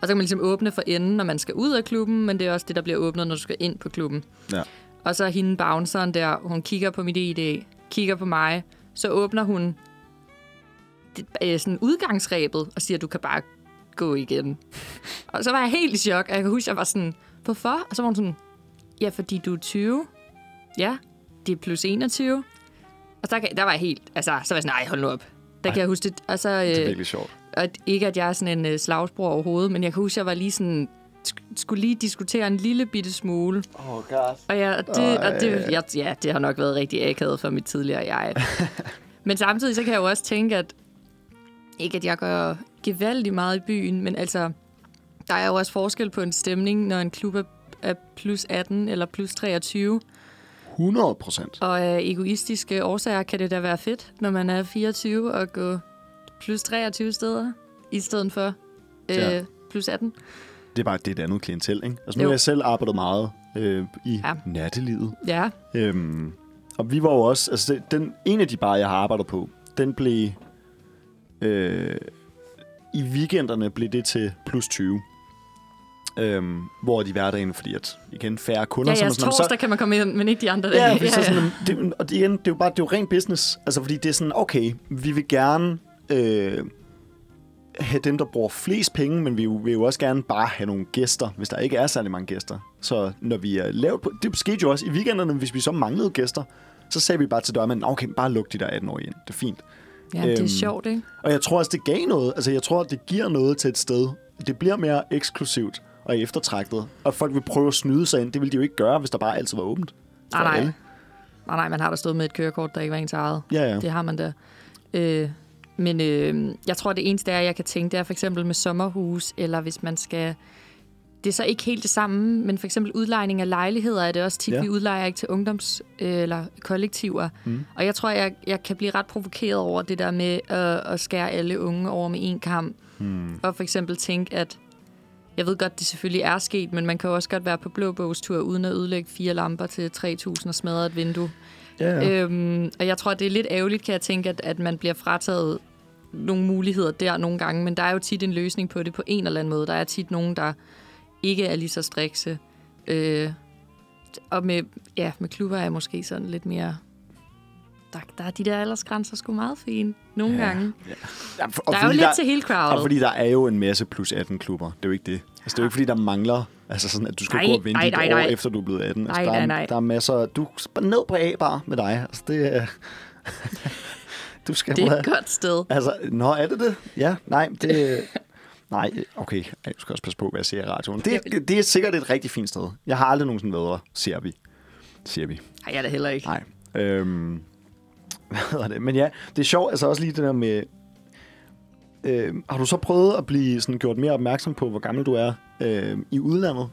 Og så kan man ligesom åbne for enden, når man skal ud af klubben, men det er også det, der bliver åbnet, når du skal ind på klubben. Ja. Og så er hende bounceren der, hun kigger på mit ID, kigger på mig, så åbner hun øh, sådan udgangsrebet og siger, du kan bare gå igen. og så var jeg helt i chok, og jeg kan huske, jeg var sådan, hvorfor? Og så var hun sådan, ja, fordi du er 20. Ja, det er plus 21. Og der, der var jeg helt, altså, så var jeg sådan, nej, hold nu op. Der kan jeg huske det. Og så, Det er øh, virkelig sjovt. og ikke, at jeg er sådan en øh, slagsbror overhovedet, men jeg kan huske, at jeg var lige sådan, sk- skulle lige diskutere en lille bitte smule. Oh, God. Og, ja, og det, og det, ja, ja, det har nok været rigtig akavet for mit tidligere jeg. men samtidig så kan jeg jo også tænke, at ikke at jeg gør gevaldigt meget i byen, men altså, der er jo også forskel på en stemning, når en klub er, er plus 18 eller plus 23. 100 procent. Og af egoistiske årsager kan det da være fedt, når man er 24 og gå plus 23 steder, i stedet for Ja. øh, plus 18. Det er bare det er et andet klientel, ikke? Altså, nu Jo. har jeg selv arbejdet meget øh, i Ja. ja. nattelivet. Ja, Øhm, og vi var jo også... Altså, den, en af de barer, jeg har arbejdet på, den blev... Øh, I weekenderne blev det til plus 20. Øhm, hvor de hverdagen, fordi at, igen, færre kunder. ja, ja sådan, torsdag så, kan man komme ind, men ikke de andre Ja, dage. fordi så sådan, det, og det, igen, det er jo bare det er jo ren business. Altså, fordi det er sådan, okay, vi vil gerne øh, have dem, der bruger flest penge, men vi vil, jo også gerne bare have nogle gæster, hvis der ikke er særlig mange gæster. Så når vi er lavt på... Det skete jo også i weekenderne, hvis vi så manglede gæster, så sagde vi bare til dørmanden, okay, bare luk de der 18-årige ind. Det er fint. Ja, det er øhm, sjovt, ikke? Og jeg tror også, det gav noget. Altså, jeg tror, det giver noget til et sted. Det bliver mere eksklusivt og eftertragtet. Og folk vil prøve at snyde sig ind. Det ville de jo ikke gøre, hvis der bare altid var åbent. Nej, nej. alle. Nej, nej, man har da stået med et kørekort, der ikke var ens eget. Ja, ja. Det har man da. Øh, men øh, jeg tror, det eneste er, jeg kan tænke, det er for eksempel med sommerhus, eller hvis man skal... Det er så ikke helt det samme, men for eksempel udlejning af lejligheder er det også tit, Ja. vi udlejer ikke til ungdoms- øh, eller kollektiver. Mm. Og jeg tror, jeg, jeg kan blive ret provokeret over det der med at, at skære alle unge over med en kamp. Mm. Og for eksempel tænke, at jeg ved godt, det selvfølgelig er sket, men man kan jo også godt være på blåbogstur uden at ødelægge fire lamper til 3.000 og smadre et vindue. Ja, ja. Øhm, og jeg tror, det er lidt ærgerligt, kan jeg tænke, at, at man bliver frataget nogle muligheder der nogle gange, men der er jo tit en løsning på det på en eller anden måde. Der er tit nogen, der ikke er lige så strikse. Øh, og med, ja, med klubber er jeg måske sådan lidt mere der, der er de der aldersgrænser sgu meget fine nogle Ja. gange. Ja, for, og Der er jo fordi lidt til hele Og crowdet. fordi der er jo en masse plus 18 klubber. Det er jo ikke det. Altså, det er jo ikke, fordi der mangler... Altså sådan, at du skal Nej, gå og vente nej, et nej, år nej. efter, du er blevet 18. Altså, Nej, der, er, nej, nej. der er masser... Du bare ned på A-bar med dig. Altså, det er... du skal Det er et godt sted. Altså, nå, er det det? Ja, nej, det... Nej, okay. Du skal også passe på, hvad jeg siger i radioen. Det, det er sikkert et rigtig fint sted. Jeg har aldrig nogensinde været der, siger vi. Siger vi. Nej, jeg er da heller ikke. Nej. Øhm, hvad hedder det? Men ja, det er sjovt, altså også lige det der med... Øh, har du så prøvet at blive sådan gjort mere opmærksom på, hvor gammel du er øh, i udlandet?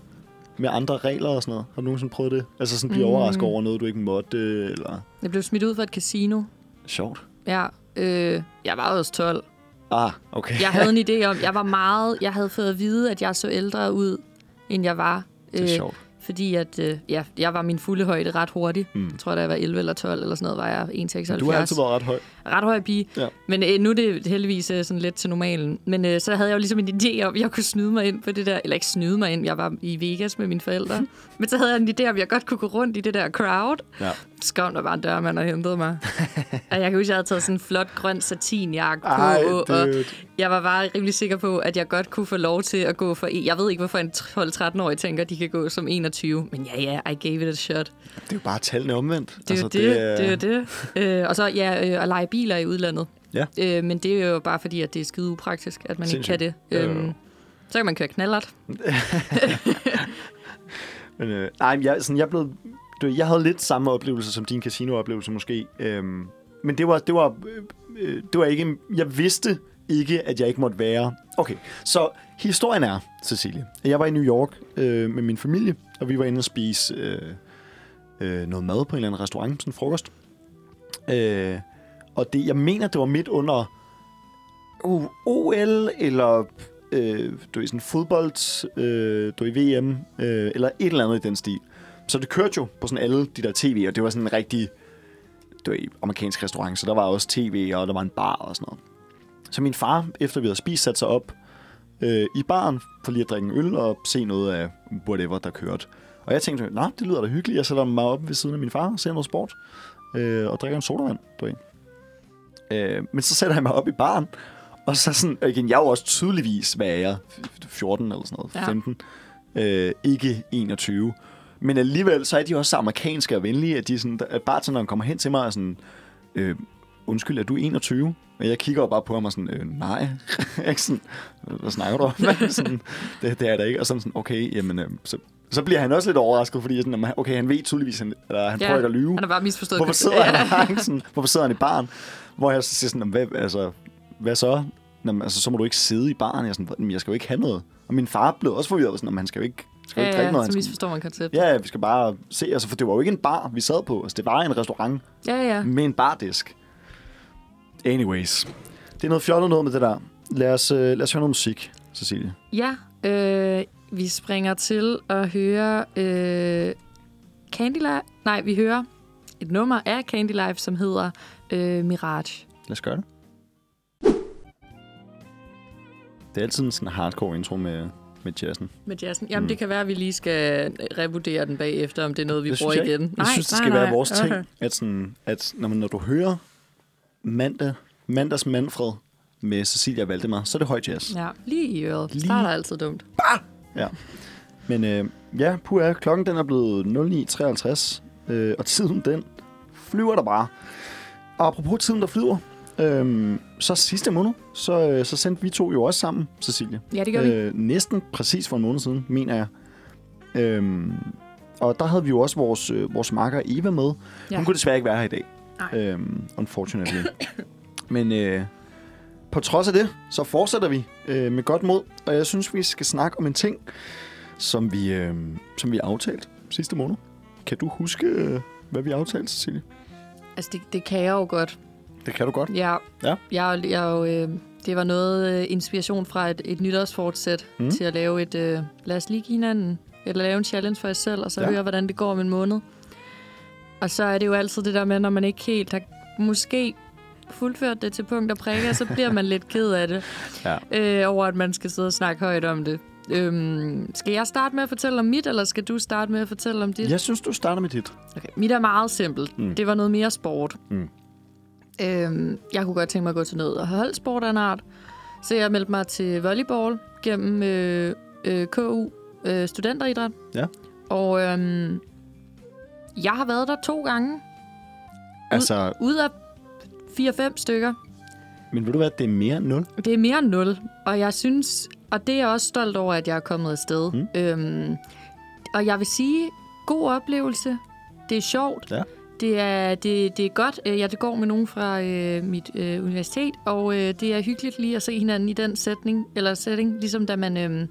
Med andre regler og sådan noget? Har du nogensinde prøvet det? Altså sådan blive mm. overrasket over noget, du ikke måtte, eller... Jeg blev smidt ud fra et casino. Sjovt. Ja, øh, jeg var også 12. Ah, okay. Jeg havde en idé om, jeg var meget, jeg havde fået at vide, at jeg så ældre ud, end jeg var. det er Øh, sjovt. Fordi at, øh, ja, jeg var min fulde højde ret hurtigt. Mm. Jeg tror, da jeg var 11 eller 12 eller sådan noget, var jeg 1,76. Du har altid været ret høj. Ret høj pige. Ja. Men øh, nu er det heldigvis øh, sådan lidt til normalen. Men øh, så havde jeg jo ligesom en idé om, at jeg kunne snyde mig ind på det der. Eller ikke snyde mig ind, jeg var i Vegas med mine forældre. Men så havde jeg en idé om, at jeg godt kunne gå rundt i det der crowd. Ja. Kom der bare en dørmand og hentede mig. og jeg kan huske, at jeg havde taget sådan en flot grøn satinjakke på. Ej, og jeg var bare rimelig sikker på, at jeg godt kunne få lov til at gå for... Jeg ved ikke, hvorfor en 12-13-årig tænker, at de kan gå som 21. Men ja, ja, I gave it a shot. Det er jo bare tallene omvendt. Det er jo det, det, er jo det. Øh, og så ja, øh, at lege biler i udlandet. Ja. Øh, men det er jo bare fordi, at det er skide upraktisk, at man Sindssygt. ikke kan det. Øhm, så kan man køre knallert. Men, øh, nej, jeg, sådan, jeg, blev, du, jeg havde lidt samme oplevelse som din casino-oplevelse måske. Øhm, men det var, det var, øh, øh, det var ikke... Jeg vidste ikke, at jeg ikke måtte være... Okay, så historien er, Cecilie, at jeg var i New York øh, med min familie, og vi var inde og spise øh, øh, noget mad på en eller anden restaurant, sådan en frokost. Øh, og det, jeg mener, det var midt under uh, OL, eller øh, du ved, sådan fodbold, øh, du ved, VM, øh, eller et eller andet i den stil. Så det kørte jo på sådan alle de der tv, og det var sådan en rigtig du ved, amerikansk restaurant, så der var også tv, og der var en bar og sådan noget. Så min far, efter vi havde spist, satte sig op øh, i baren for lige at drikke en øl og se noget af whatever, der kørte. Og jeg tænkte, nej, det lyder da hyggeligt. Jeg sætter mig op ved siden af min far og ser noget sport øh, og drikker en sodavand, du ved. Øh, men så sætter jeg mig op i baren, og så sådan, og igen, jeg er jo også tydeligvis, hvad er jeg, 14 eller sådan noget, Ja. 15, øh, ikke 21. Men alligevel, så er de også så amerikanske og venlige, at, de sådan, at bartenderen kommer hen til mig og sådan, øh, undskyld, er du 21? Og jeg kigger bare på ham og sådan, øh, nej. ikke sådan, hvad snakker du om? sådan, det, det er der ikke. Og sådan, sådan okay, jamen, øh, så, så bliver han også lidt overrasket, fordi sådan, okay, han ved tydeligvis, han, eller han Ja, prøver ikke at lyve. Han har bare misforstået Hvorfor sidder han? Sådan, hvorfor sidder han i baren? Hvor jeg så siger sådan, hvad, altså, hvad så? Jamen, altså, så må du ikke sidde i baren. Jeg, er sådan, "Jamen, jeg skal jo ikke have noget. Og min far blev også forvirret. Sådan, "Jamen, han skal jo ikke, skal Ja, ikke drikke ja, noget. så Han skal, misforstår man konceptet. ja, ja, vi skal bare se. Altså, for det var jo ikke en bar, vi sad på. Altså, det var en restaurant Ja, ja. med en bardisk. Anyways. Det er noget fjollet noget med det der. Lad os, øh, lad os høre noget musik, Cecilie. Ja, øh, vi springer til at høre øh, Candy Life. Nej, vi hører et nummer af Candy Life, som hedder øh, Mirage. Lad os gøre det. Det er altid en sådan hardcore intro med, med jazzen. Med jazzen. Jamen, Mm. det kan være, at vi lige skal revurdere den bagefter, om det er noget, vi det bruger jeg, igen. ikke. Jeg synes, det skal være vores ting, Okay. at, sådan, at når, man, når du hører mandag, mandags Manfred med Cecilia Valdemar, så er det høj jazz. Ja, lige i øret. Lige- Starter altid dumt. Men øh, ja, puha, klokken den er blevet 09.53, øh, og tiden den flyver der bare. Og apropos tiden, der flyver, øh, så sidste måned, så, øh, så sendte vi to jo også sammen, Cecilia. Ja, det gør vi. Øh, næsten præcis for en måned siden, mener jeg. Øhm, og der havde vi jo også vores, øh, vores makker Eva med. Ja. Hun kunne desværre ikke være her i dag. Nej. Øhm, unfortunately. Men øh, på trods af det, så fortsætter vi øh, med godt mod. Og jeg synes, vi skal snakke om en ting, som vi, øh, som vi aftalte sidste måned. Kan du huske, øh, hvad vi aftalte, Cecilie? Altså, det, det kan jeg jo godt. Det kan du godt. Ja. Ja. Jeg, jeg, jo, øh, det var noget øh, inspiration fra et, et nytårsfortsæt Mm. til at lave et... Øh, lad os lige give hinanden... Eller lave en challenge for jer selv, og så Ja. høre, hvordan det går om en måned. Og så er det jo altid det der med, når man ikke helt har måske fuldført det til punkt og prikker, så bliver man lidt ked af det. Ja. Øh, over at man skal sidde og snakke højt om det. Øhm, skal jeg starte med at fortælle om mit, eller skal du starte med at fortælle om dit? Jeg synes, du starter med dit. Okay. Mit er meget simpelt. Mm. Det var noget mere sport. Mm. Øhm, jeg kunne godt tænke mig at gå til noget holdsport af en art. Så jeg meldte mig til volleyball gennem øh, øh, KU, øh, studenteridræt. Ja. Og øhm, jeg har været der to gange, Altså, ud af 4-5 stykker. men ved du hvad, det er mere end 0. Det er mere end 0, og jeg synes, og det er jeg også stolt over, at jeg er kommet afsted. Mm. Øhm, og jeg vil sige, god oplevelse. Det er sjovt. Ja. Det er, det, det er godt. Øh, Jeg det går med nogen fra øh, mit øh, universitet, og øh, det er hyggeligt lige at se hinanden i den sætning, eller setting, ligesom da man... Øh,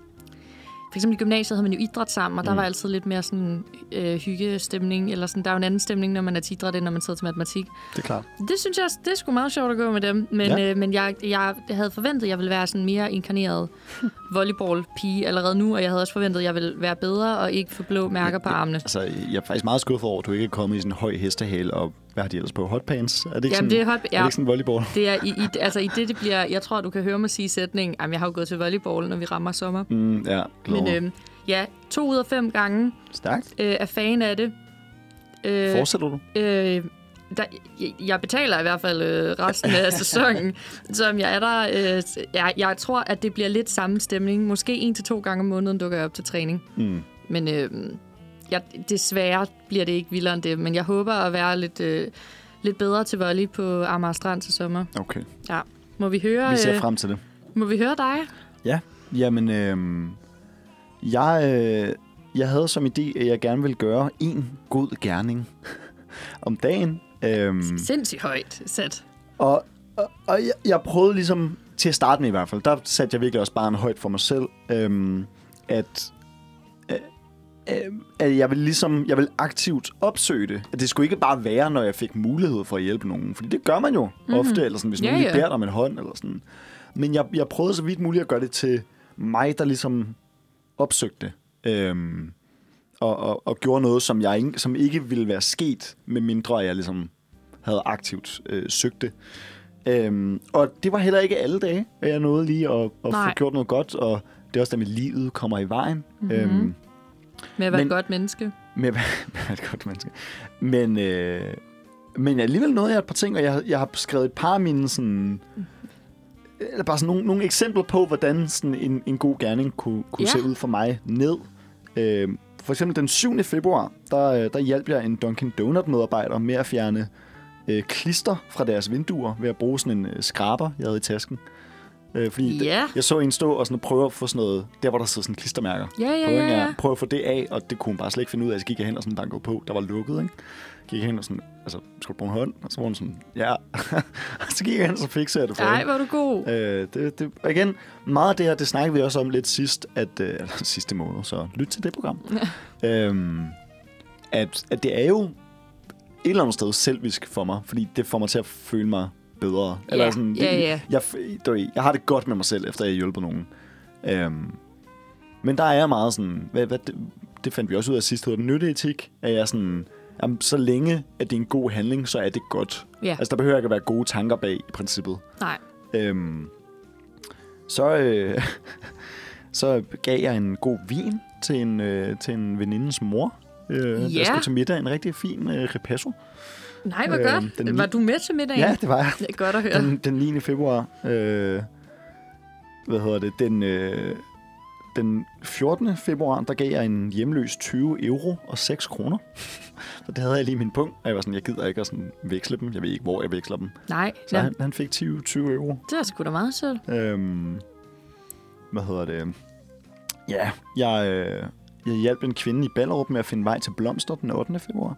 for eksempel i gymnasiet havde man jo idræt sammen, og der Mm. var altid lidt mere sådan øh, hyggestemning, eller sådan, der er jo en anden stemning, når man er til idræt, end når man sidder til matematik. Det er klart. Det synes jeg, det er sgu meget sjovt at gå med dem. Men, Ja. øh, men jeg, jeg havde forventet, at jeg ville være sådan mere inkarneret volleyball-pige allerede nu, og jeg havde også forventet, at jeg ville være bedre og ikke få blå mærker på armene. Altså, jeg er faktisk meget skuffet over, at du ikke er kommet i sådan en høj hestehale, og hvad har de ellers på? Hotpants? Er det ikke Jamen, sådan, det er hot, er det ikke sådan volleyball? det er i, i, altså i det, det bliver... Jeg tror, du kan høre mig sige sætningen, jamen, jeg har jo gået til volleyball, når vi rammer sommer. Mm, ja, Men øh, ja, to ud af fem gange Stærkt. øh, er fan af det. Øh, Fortsætter du? Øh, der, jeg, jeg betaler i hvert fald øh, resten af sæsonen, som jeg er der. Øh, jeg, jeg tror, at det bliver lidt samme stemning. Måske en til to gange om måneden dukker jeg op til træning. Mm. Men øh, jeg, desværre bliver det ikke vildere end det. Men jeg håber at være lidt, øh, lidt bedre til volley på Amager Strand til sommer. Okay. Må vi høre, Vi ser øh, frem til det. må vi høre dig? Jamen, øh, jeg, øh, jeg havde som idé, at jeg gerne ville gøre en god gerning om dagen. Øh, Sindssygt højt sat. og og, og jeg, jeg prøvede ligesom, til at starte med i hvert fald, der satte jeg virkelig også bare en højt for mig selv, øh, at, at jeg vil ligesom, jeg vil aktivt opsøge det. At det skulle ikke bare være, når jeg fik mulighed for at hjælpe nogen. Fordi det gør man jo mm-hmm. ofte, eller sådan, hvis Ja, nogen lige beder dig om en hånd, eller sådan. Men jeg, jeg prøvede så vidt muligt at gøre det til mig, der ligesom opsøgte. Øhm, og, og, og gjorde noget, som, jeg ikke, som ikke ville være sket, med mindre jeg ligesom havde aktivt øh, søgt det. Øhm, og det var heller ikke alle dage, at jeg nåede lige at, at få gjort noget godt, og det er også der med livet kommer i vejen. Mm-hmm. Øhm, Med at være Men- et godt menneske. med at være med at være et godt menneske. Men, øh, men alligevel nåede jeg et par ting, og jeg, jeg har skrevet et par af mine sådan... Eller bare sådan nogle, nogle eksempler på, hvordan sådan en, en god gerning kunne, kunne Ja. se ud for mig ned. Øh, for eksempel den 7. februar, der, øh, der hjalp jeg en Dunkin' Donut-medarbejder med at fjerne øh, klister fra deres vinduer ved at bruge sådan en øh, skraber, jeg havde i tasken. Øh, fordi d- Ja. jeg så en stå og sådan prøve at få sådan noget, der hvor der sidder sådan klistermærker Ja, ja, ja, ja. Jeg prøvede at få det af, og det kunne hun bare slet ikke finde ud af. Så gik jeg hen og sådan bankede på. Der var lukket, ikke? Gik jeg hen og sådan, altså, skulle du bruge en hånd? Og så var hun sådan, ja. så gik jeg hen, og så fikser jeg det for Ej, hende. hvor er du god. Øh, det, det, og igen, meget af det her, det snakkede vi også om lidt sidst, at, øh, eller sidste måned, så lyt til det program. øhm, at, at det er jo et eller andet sted selvisk for mig, fordi det får mig til at føle mig bedre. Ja, sådan, det, ja, ja. Jeg, ved, jeg har det godt med mig selv, efter jeg har hjulpet nogen. Øhm, men der er jeg meget sådan, hvad, hvad, det, det fandt vi også ud af sidst, hedder det nytteetik, at jeg sådan, jamen, så længe at det er en god handling, så er det godt. Ja. Altså, der behøver ikke at være gode tanker bag, i princippet. Nej. Øhm, så, øh, så gav jeg en god vin til en, øh, til en venindens mor. Øh, Ja. Der skulle til middag en rigtig fin øh, repasso. Nej, hvor Øh, godt. den Var du med til middagen? Ja, det var jeg. Det er godt at høre. Den, den 9. februar. Øh, hvad hedder det? Den, øh, den 14. februar, der gav jeg en hjemløs 20 euro og 6 kroner. Så det havde jeg lige min punkt. Og jeg var sådan, jeg gider ikke at sådan veksle dem. Jeg ved ikke, hvor jeg veksler dem. Nej, Så ja. han, han fik 20, 20 euro. det er sgu da meget sødt. Øhm, hvad hedder det? Ja, jeg, øh, jeg hjalp en kvinde i Ballerup med at finde vej til Blomster den 8. februar.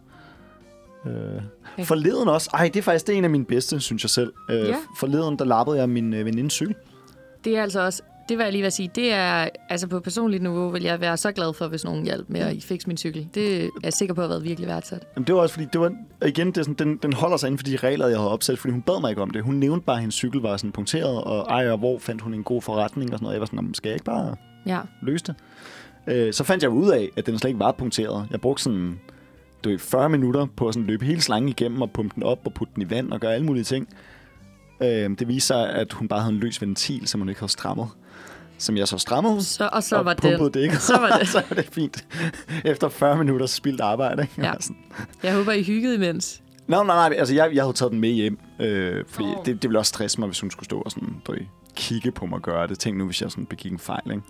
Øh, forleden også. Ej, det er faktisk det er en af mine bedste, synes jeg selv. Øh, Ja. Forleden, der lappede jeg min øh, venindes cykel. Det er altså også, det vil jeg lige vil sige, det er, altså på personligt niveau vil jeg være så glad for, hvis nogen hjalp med at fikse min cykel. Det er jeg sikker på har været virkelig værdsat. Jamen, det var også fordi, det var, igen, det er sådan, den, den holder sig inden for de regler, jeg havde opsat, fordi hun bad mig ikke om det. Hun nævnte bare, at hendes cykel var sådan punkteret, og ej, og hvor fandt hun en god forretning og sådan noget. Jeg var sådan, "Jamen, skal jeg ikke bare Ja. løse det? Øh, så fandt jeg ud af, at den slet ikke var punkteret. Jeg brugte sådan du ved, 40 minutter på at sådan løbe hele slangen igennem og pumpe den op og putte den i vand og gøre alle mulige ting. Øh, det viste sig, at hun bare havde en løs ventil, som hun ikke havde strammet. Som jeg så strammede, Så, og så og var det. det ikke. Så var det. så var det fint. Efter 40 minutter spildt arbejde. Ikke? Ja. Sådan, Jeg håber, I hyggede imens. Nå, nej, nej, altså jeg, jeg havde taget den med hjem, øh, fordi oh. det, det ville også stresse mig, hvis hun skulle stå og sådan, du kigge på mig og gøre det. Tænk nu, hvis jeg sådan begik en fejl, ikke?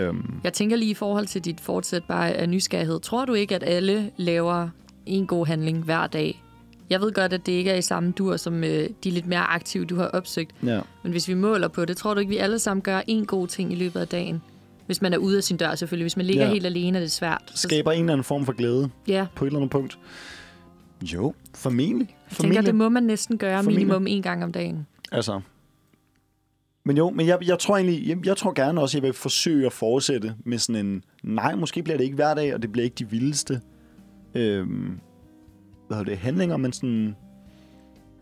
Øhm, Jeg tænker lige i forhold til dit fortsæt bare af nysgerrighed. Tror du ikke, at alle laver en god handling hver dag? Jeg ved godt, at det ikke er i samme dur, som øh, de lidt mere aktive, du har opsøgt. ja. Men hvis vi måler på det, tror du ikke, vi alle sammen gør en god ting i løbet af dagen? Hvis man er ude af sin dør, selvfølgelig. Hvis man ligger Ja. helt alene, er det svært. Skaber en eller anden form for glæde Ja, på et eller andet punkt. Jo, formentlig. jeg tænker, det må man næsten gøre Formentlig. minimum en gang om dagen. Altså. Men jo, men jeg, jeg tror egentlig, jeg, jeg tror gerne også, at jeg vil forsøge at fortsætte med sådan en, nej, måske bliver det ikke hver dag, og det bliver ikke de vildeste øhm, hvad hedder det, handlinger, men sådan,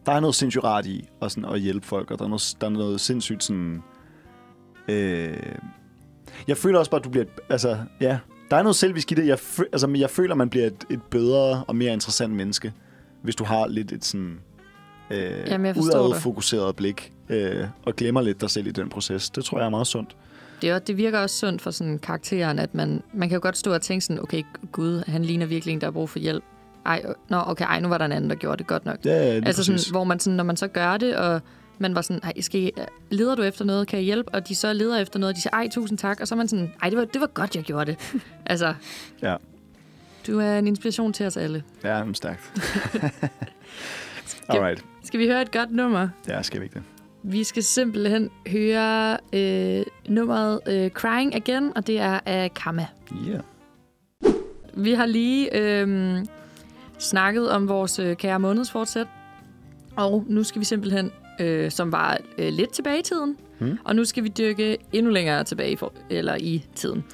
der er noget sindssygt rart i at, sådan, at hjælpe folk, og der er noget, der er noget sindssygt sådan, øh, jeg føler også bare, at du bliver, et- altså, ja, der er noget selvisk i det, jeg, altså, men jeg føler, at man bliver et, et bedre og mere interessant menneske, hvis du har lidt et sådan, øh, Jamen, jeg forstår det. fokuseret blik, øh, og glemmer lidt dig selv i den proces. Det tror jeg er meget sundt. Det, er, det virker også sundt for sådan karakteren, at man, man kan jo godt stå og tænke sådan, okay, gud, han ligner virkelig en, der har brug for hjælp. Ej, nå, okay, ej, nu var der en anden, der gjorde det godt nok. Ja, lige altså præcis. sådan, hvor man sådan, når man så gør det, og man var sådan, ej, skal I, leder du efter noget, kan jeg hjælpe? Og de så leder efter noget, og de siger, ej, tusind tak. Og så er man sådan, ej, det var, det var godt, jeg gjorde det. altså, Ja. du er en inspiration til os alle. Ja, men stærkt. Alright. Skal vi høre et godt nummer? Ja, skal vi ikke det? Vi skal simpelthen høre øh, nummeret øh, Crying Again, og det er af Kama. Yeah. Vi har lige øh, snakket om vores øh, kære månedsfortsæt, og nu skal vi simpelthen, øh, som var øh, lidt tilbage i tiden, Mm. og nu skal vi dykke endnu længere tilbage i, for, eller i tiden.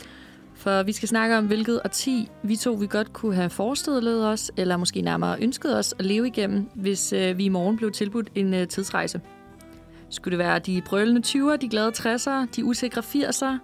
For vi skal snakke om, hvilket årti vi to vi godt kunne have forestillet os, eller måske nærmere ønsket os at leve igennem, hvis øh, vi i morgen blev tilbudt en øh, tidsrejse. Skulle det være de brølende 20'er, de glade 60'ere, de usikre 80'er,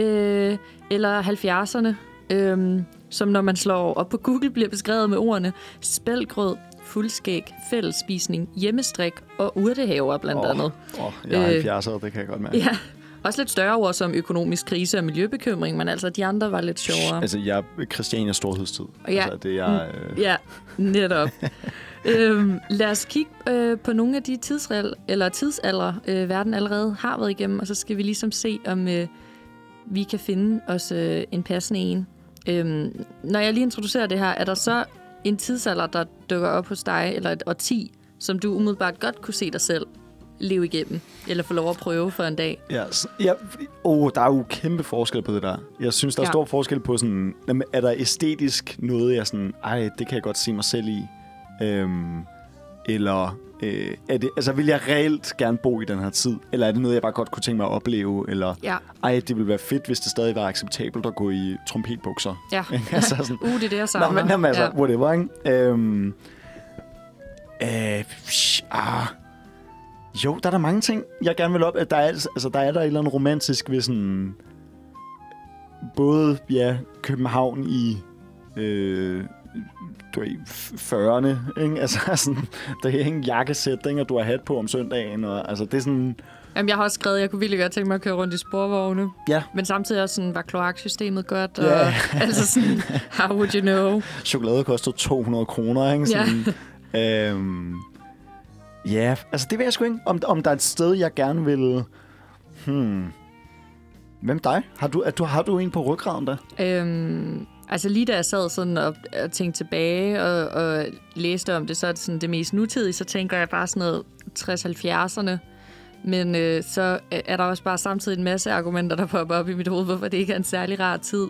øh, eller 70'erne, øh, som når man slår op på Google bliver beskrevet med ordene spældgrød, fuldskæg, fællesspisning, hjemmestrik og urtehaver blandt Åh, andet. Åh, jeg Øh, er 70'er, det kan jeg godt mærke. Ja, også lidt større ord som økonomisk krise og miljøbekymring, men altså de andre var lidt sjovere. Altså, jeg er Christiania storhedstid. Ja. Altså, det er... Øh, Ja, netop. øhm, lad os kigge øh, på nogle af de tidsrel, eller tidsalder, øh, verden allerede har været igennem, og så skal vi ligesom se, om øh, vi kan finde os øh, en passende en. Øhm, når jeg lige introducerer det her, er der så en tidsalder, der dukker op hos dig, eller et årti, som du umiddelbart godt kunne se dig selv leve igennem, eller få lov at prøve for en dag? Ja, ja, oh, der er jo kæmpe forskel på det der. Jeg synes, der er Ja. stor forskel på sådan, jamen, er der æstetisk noget, jeg sådan, ej, det kan jeg godt se mig selv i. Øhm, eller øh, er det, altså, vil jeg reelt gerne bo i den her tid? Eller er det noget, jeg bare godt kunne tænke mig at opleve? Eller, Ja, ej, det ville være fedt, hvis det stadig var acceptabelt at gå i trompetbukser. ja. Altså sådan, Uh, det er det, jeg Nå, savner. men jamen, altså, ja. whatever, ikke? Øhm, øh, psh, ah, jo, der er der mange ting, jeg gerne vil op. Der er, altså, der er der et eller andet romantisk ved sådan... Både, ja, København i... Øh, du ved, f- 40'erne, ikke? Altså sådan, der er ingen jakkesæt, ikke? og du har hat på om søndagen, og altså, det er sådan... Jamen, jeg har også skrevet, at jeg kunne virkelig godt tænke mig at køre rundt i sporvogne. Ja, Men samtidig også sådan, var kloaksystemet godt, og Ja. altså sådan, how would you know? chokolade koster 200 kroner, ikke? Sådan, ja. Øhm, ja, altså det ved jeg sgu ikke. Om, om der er et sted, jeg gerne vil... Hmm. Hvem dig? Har du, er du, har du en på ryggraden der? Øhm, altså lige da jeg sad sådan og, og tænkte tilbage og, og læste om det, så er det sådan det mest nutidige, så tænker jeg bare sådan noget 60-70'erne. Men øh, så er der også bare samtidig en masse argumenter, der popper op i mit hoved, hvorfor det ikke er en særlig rar tid.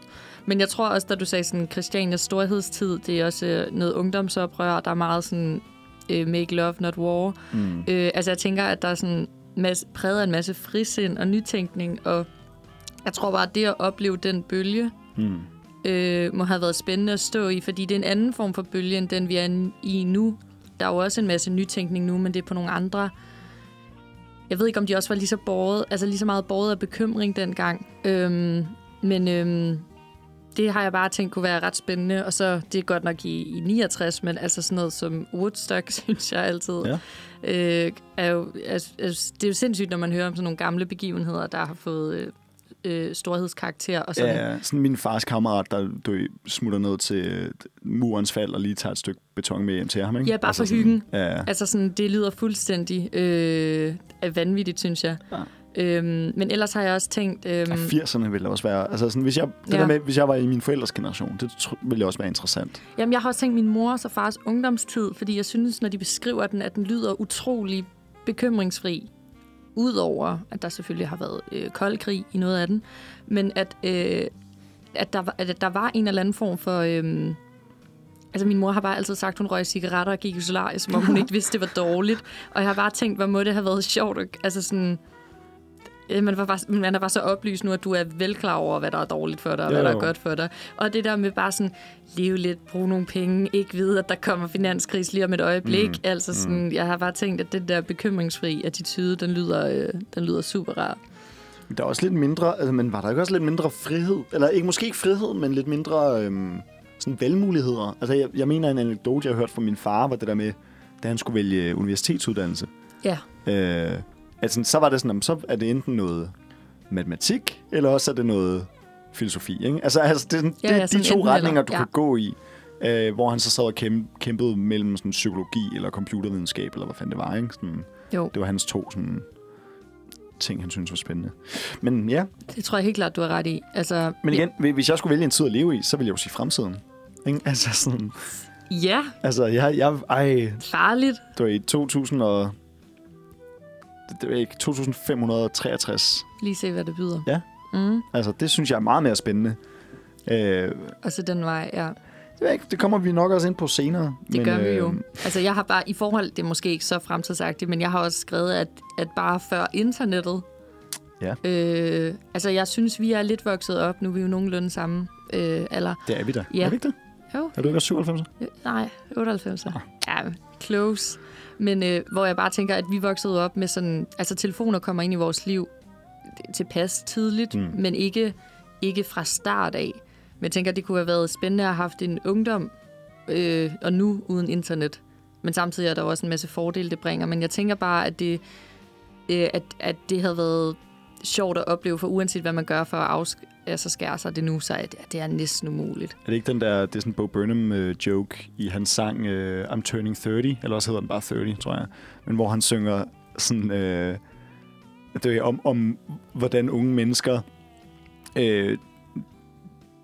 Men jeg tror også, da du sagde sådan Christianias storhedstid, det er også øh, noget ungdomsoprør, der er meget sådan øh, make love, not war. Mm. Øh, altså jeg tænker, at der er sådan masse, præget en masse frisind og nytænkning, og jeg tror bare, at det at opleve den bølge, Mm. øh, må have været spændende at stå i, fordi det er en anden form for bølge, end den vi er i nu. Der er jo også en masse nytænkning nu, men det er på nogle andre... Jeg ved ikke, om de også var lige så, båret, altså lige så meget båret af bekymring dengang. Øhm, men øhm, det har jeg bare tænkt kunne være ret spændende. Og så, det er godt nok i, i 69, men altså sådan noget som Woodstock, synes jeg altid. Ja. Øh, er jo, altså, altså, det er jo sindssygt, når man hører om sådan nogle gamle begivenheder, der har fået øh, øh, storhedskarakter. Og sådan. Ja, sådan min fars kammerat, der du, smutter ned til øh, murens fald og lige tager et stykke beton med hjem til ham, ikke? Ja, bare for sådan, hyggen. Ja, Altså sådan, det lyder fuldstændig øh, vanvittigt, synes jeg. Ja. Øhm, men ellers har jeg også tænkt... Øhm, Ja, 80'erne ville også være... Altså sådan, hvis jeg, det Ja. der med, hvis jeg var i min forældres generation, det tr- ville også være interessant. Jamen, jeg har også tænkt min mors og fars ungdomstid, fordi jeg synes, når de beskriver den, at den lyder utrolig bekymringsfri. Udover, at der selvfølgelig har været øh, kold krig i noget af den. Men at, øh, at, der, at der var en eller anden form for... Øh, altså, min mor har bare altid sagt, hun røg cigaretter og gik i solarie, som om hun ikke vidste, det var dårligt. Og jeg har bare tænkt, hvor må det have været sjovt. at- Altså sådan... øh, Man, var bare, man er bare så oplyst nu, at du er vel klar over, hvad der er dårligt for dig, og Jo, hvad der er godt for dig. Og det der med bare sådan, leve lidt, bruge nogle penge, ikke vide, at der kommer finanskris lige om et øjeblik. Mm. Altså sådan, mm. jeg har bare tænkt, at den der bekymringsfri attitude, den lyder, øh, den lyder super rar. Der er også lidt mindre... Altså, men var der ikke også lidt mindre frihed? Eller ikke, måske ikke frihed, men lidt mindre øhm, sådan valgmuligheder. Altså, jeg, jeg mener, en anekdote, jeg har hørt fra min far, var det der med, da han skulle vælge universitetsuddannelse. Ja, Øh, altså, så var det sådan, så er det enten noget matematik, eller også er det noget filosofi. Ikke? Altså, altså det, Ja, det ja, er de to retninger, eller. du Ja. kan gå i. Øh, hvor han så sad og kæm, kæmpede mellem sådan, psykologi eller computervidenskab, eller hvad fanden det var. Ikke? Sådan, jo. det var hans to sådan, ting, han synes var spændende. Men ja, Det tror jeg helt klart, du har ret i. Altså, men igen, ja. hvis jeg skulle vælge en tid at leve i, så ville jeg jo sige fremtiden. Ikke? Altså sådan, Ja, altså jeg, jeg, ej, farligt. det var i 2000 og, 2563. Lige se, hvad det byder. Ja. Mm. Altså, det synes jeg er meget mere spændende. Øh, Og så den vej, ja. det, ikke, det kommer vi nok også ind på senere. Det men, gør vi øh, jo. Altså, jeg har bare, i forhold, det er måske ikke så fremtidsagtigt, men jeg har også skrevet, at, at bare før internettet, Ja. øh, altså, jeg synes, vi er lidt vokset op. Nu er vi jo nogenlunde samme øh, alder. Det er vi da. Ja. Er vi ikke det? Jo, Er du ikke også 97? øh, nej, 98. Ah. Ja, close. Men øh, hvor jeg bare tænker, at vi voksede op med sådan... Altså, telefoner kommer ind i vores liv tilpas tidligt, Mm. men ikke, ikke fra start af. Men jeg tænker, det kunne have været spændende at have haft en ungdom, øh, og nu uden internet. Men samtidig er der også en masse fordele, det bringer. Men jeg tænker bare, at det, øh, at, at det havde været sjovt at opleve, for uanset hvad man gør for at altså skærer sig det nu, så er det, det er næsten umuligt. Er det ikke den der, det er sådan Bo Burnham uh, joke i hans sang øh, I'm Turning 30, eller også hedder den bare 30, tror jeg. Men hvor han synger sådan, øh, det er om, om hvordan unge mennesker øh,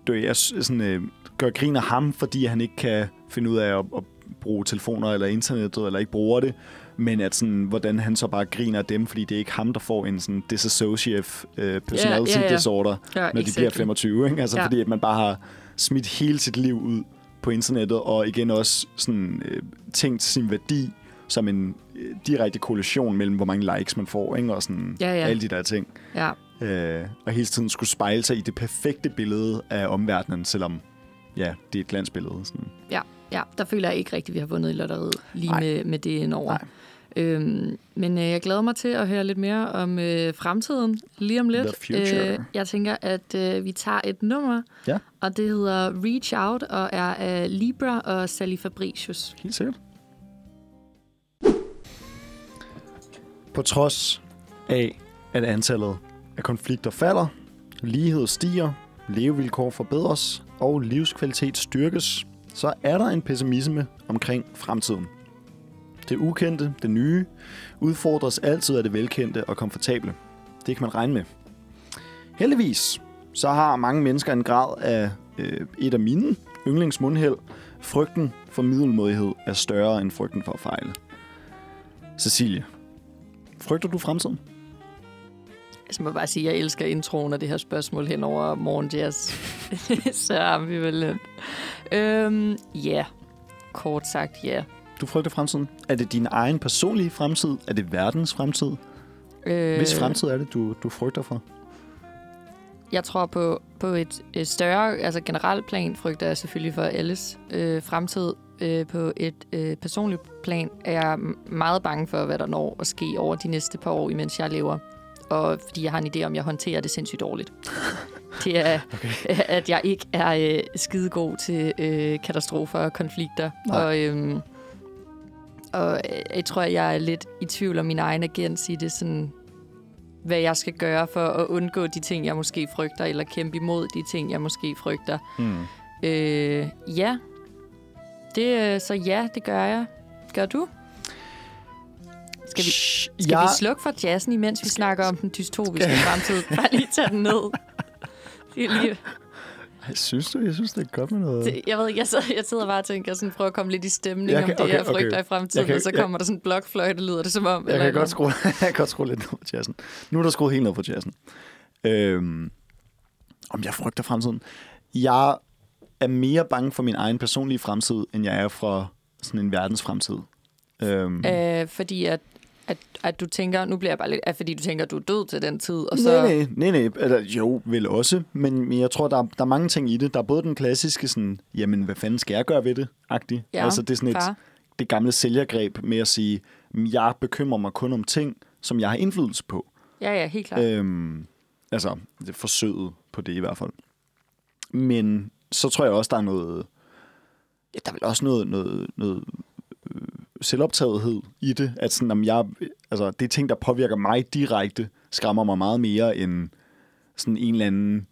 det er sådan, øh, gør grin af ham, fordi han ikke kan finde ud af at, at bruge telefoner eller internettet, eller ikke bruger det. Men at sådan, hvordan han så bare griner dem, fordi det er ikke ham, der får en sådan dissociative uh, personality ja, ja. disorder Ja, når de bliver 25, ikke? Altså. Ja. fordi at man bare har smidt hele sit liv ud på internettet, og igen også sådan, øh, tænkt sin værdi som en øh, direkte korrelation mellem, hvor mange likes man får, ikke? og sådan Ja, ja. alle de der ting. Ja, Øh, og hele tiden skulle spejle sig i det perfekte billede af omverdenen, selvom ja, det er et glansbillede. Sådan. ja, der føler jeg ikke rigtigt, at vi har vundet i lotteriet lige Nej. med, med det indover. Nej. Øhm, men øh, jeg glæder mig til at høre lidt mere om øh, fremtiden lige om lidt. Øh, jeg tænker, at øh, vi tager et nummer, Ja. og det hedder Reach Out, og er af Libra og Sally Fabricius. Helt sikkert. På trods af, at antallet af konflikter falder, lighed stiger, levevilkår forbedres og livskvalitet styrkes, så er der en pessimisme omkring fremtiden. Det ukendte, det nye, udfordres altid af det velkendte og komfortable. Det kan man regne med. Heldigvis så har mange mennesker en grad af øh, et af mine yndlingsmundhæld. Frygten for middelmodighed er større end frygten for at fejle. Cecilie, frygter du fremtiden? Jeg må bare sige, at jeg elsker introen af det her spørgsmål hen over morgenjazz. så ambivalent. Øhm, ja, kort sagt ja. Du frygter fremtiden. Er det din egen personlige fremtid? Er det verdens fremtid? Øh, Hvis fremtid er det, du, du frygter for? Jeg tror på, på et, et større, altså generelt plan, frygter jeg selvfølgelig for alles øh, fremtid. Øh, på et øh, personligt plan er jeg meget bange for, hvad der når at ske over de næste par år, imens jeg lever. Og fordi jeg har en idé om, at jeg håndterer det sindssygt dårligt. det er, okay. at jeg ikke er øh, skidegod til øh, katastrofer og konflikter. Nej. Og, øhm, og øh, jeg tror, jeg er lidt i tvivl om min egen agens i det sådan hvad jeg skal gøre for at undgå de ting, jeg måske frygter, eller kæmpe imod de ting, jeg måske frygter. Mm. Øh, ja. Det, øh, så ja, det gør jeg. Gør du? Skal vi, skal jeg, vi slukke for jazzen, imens vi snakker om den dystopiske fremtid? Bare lige tage den ned. Lige, Jeg synes du, jeg synes, det er godt med noget... det, jeg ved ikke, jeg sidder, jeg sidder bare og tænker, sådan, prøver at komme lidt i stemning Jeg om kan- det, okay, jeg frygter okay. i fremtiden, Jeg kan- og så jeg- kommer der sådan en blokfløjte, lyder det som om. Jeg eller kan, godt skrue, jeg kan godt skrue lidt ned på jazzen. Nu er der skruet helt ned på jazzen. Øhm, om jeg frygter fremtiden? Jeg er mere bange for min egen personlige fremtid, end jeg er for sådan en verdens fremtid. Øhm, Øh, fordi at, at, at du tænker, nu bliver jeg bare lidt, at fordi du tænker, at du er død til den tid, og så... Nej, nej, nej, nej. Eller, jo, vel også. Men, men jeg tror, der er, der er mange ting i det. Der er både den klassiske sådan, jamen, hvad fanden skal jeg gøre ved det? Agtig. Ja, altså, det er sådan et, far. det gamle sælgergreb med at sige, "Men jeg bekymrer mig kun om ting, som jeg har indflydelse på. Ja, ja, helt klart. Øhm, altså, det forsøget på det i hvert fald. Men så tror jeg også, der er noget... Ja, der er vel også noget, noget, noget selvoptagethed i det. At sådan, om jeg, altså, det er ting, der påvirker mig direkte, skræmmer mig meget mere end sådan en eller anden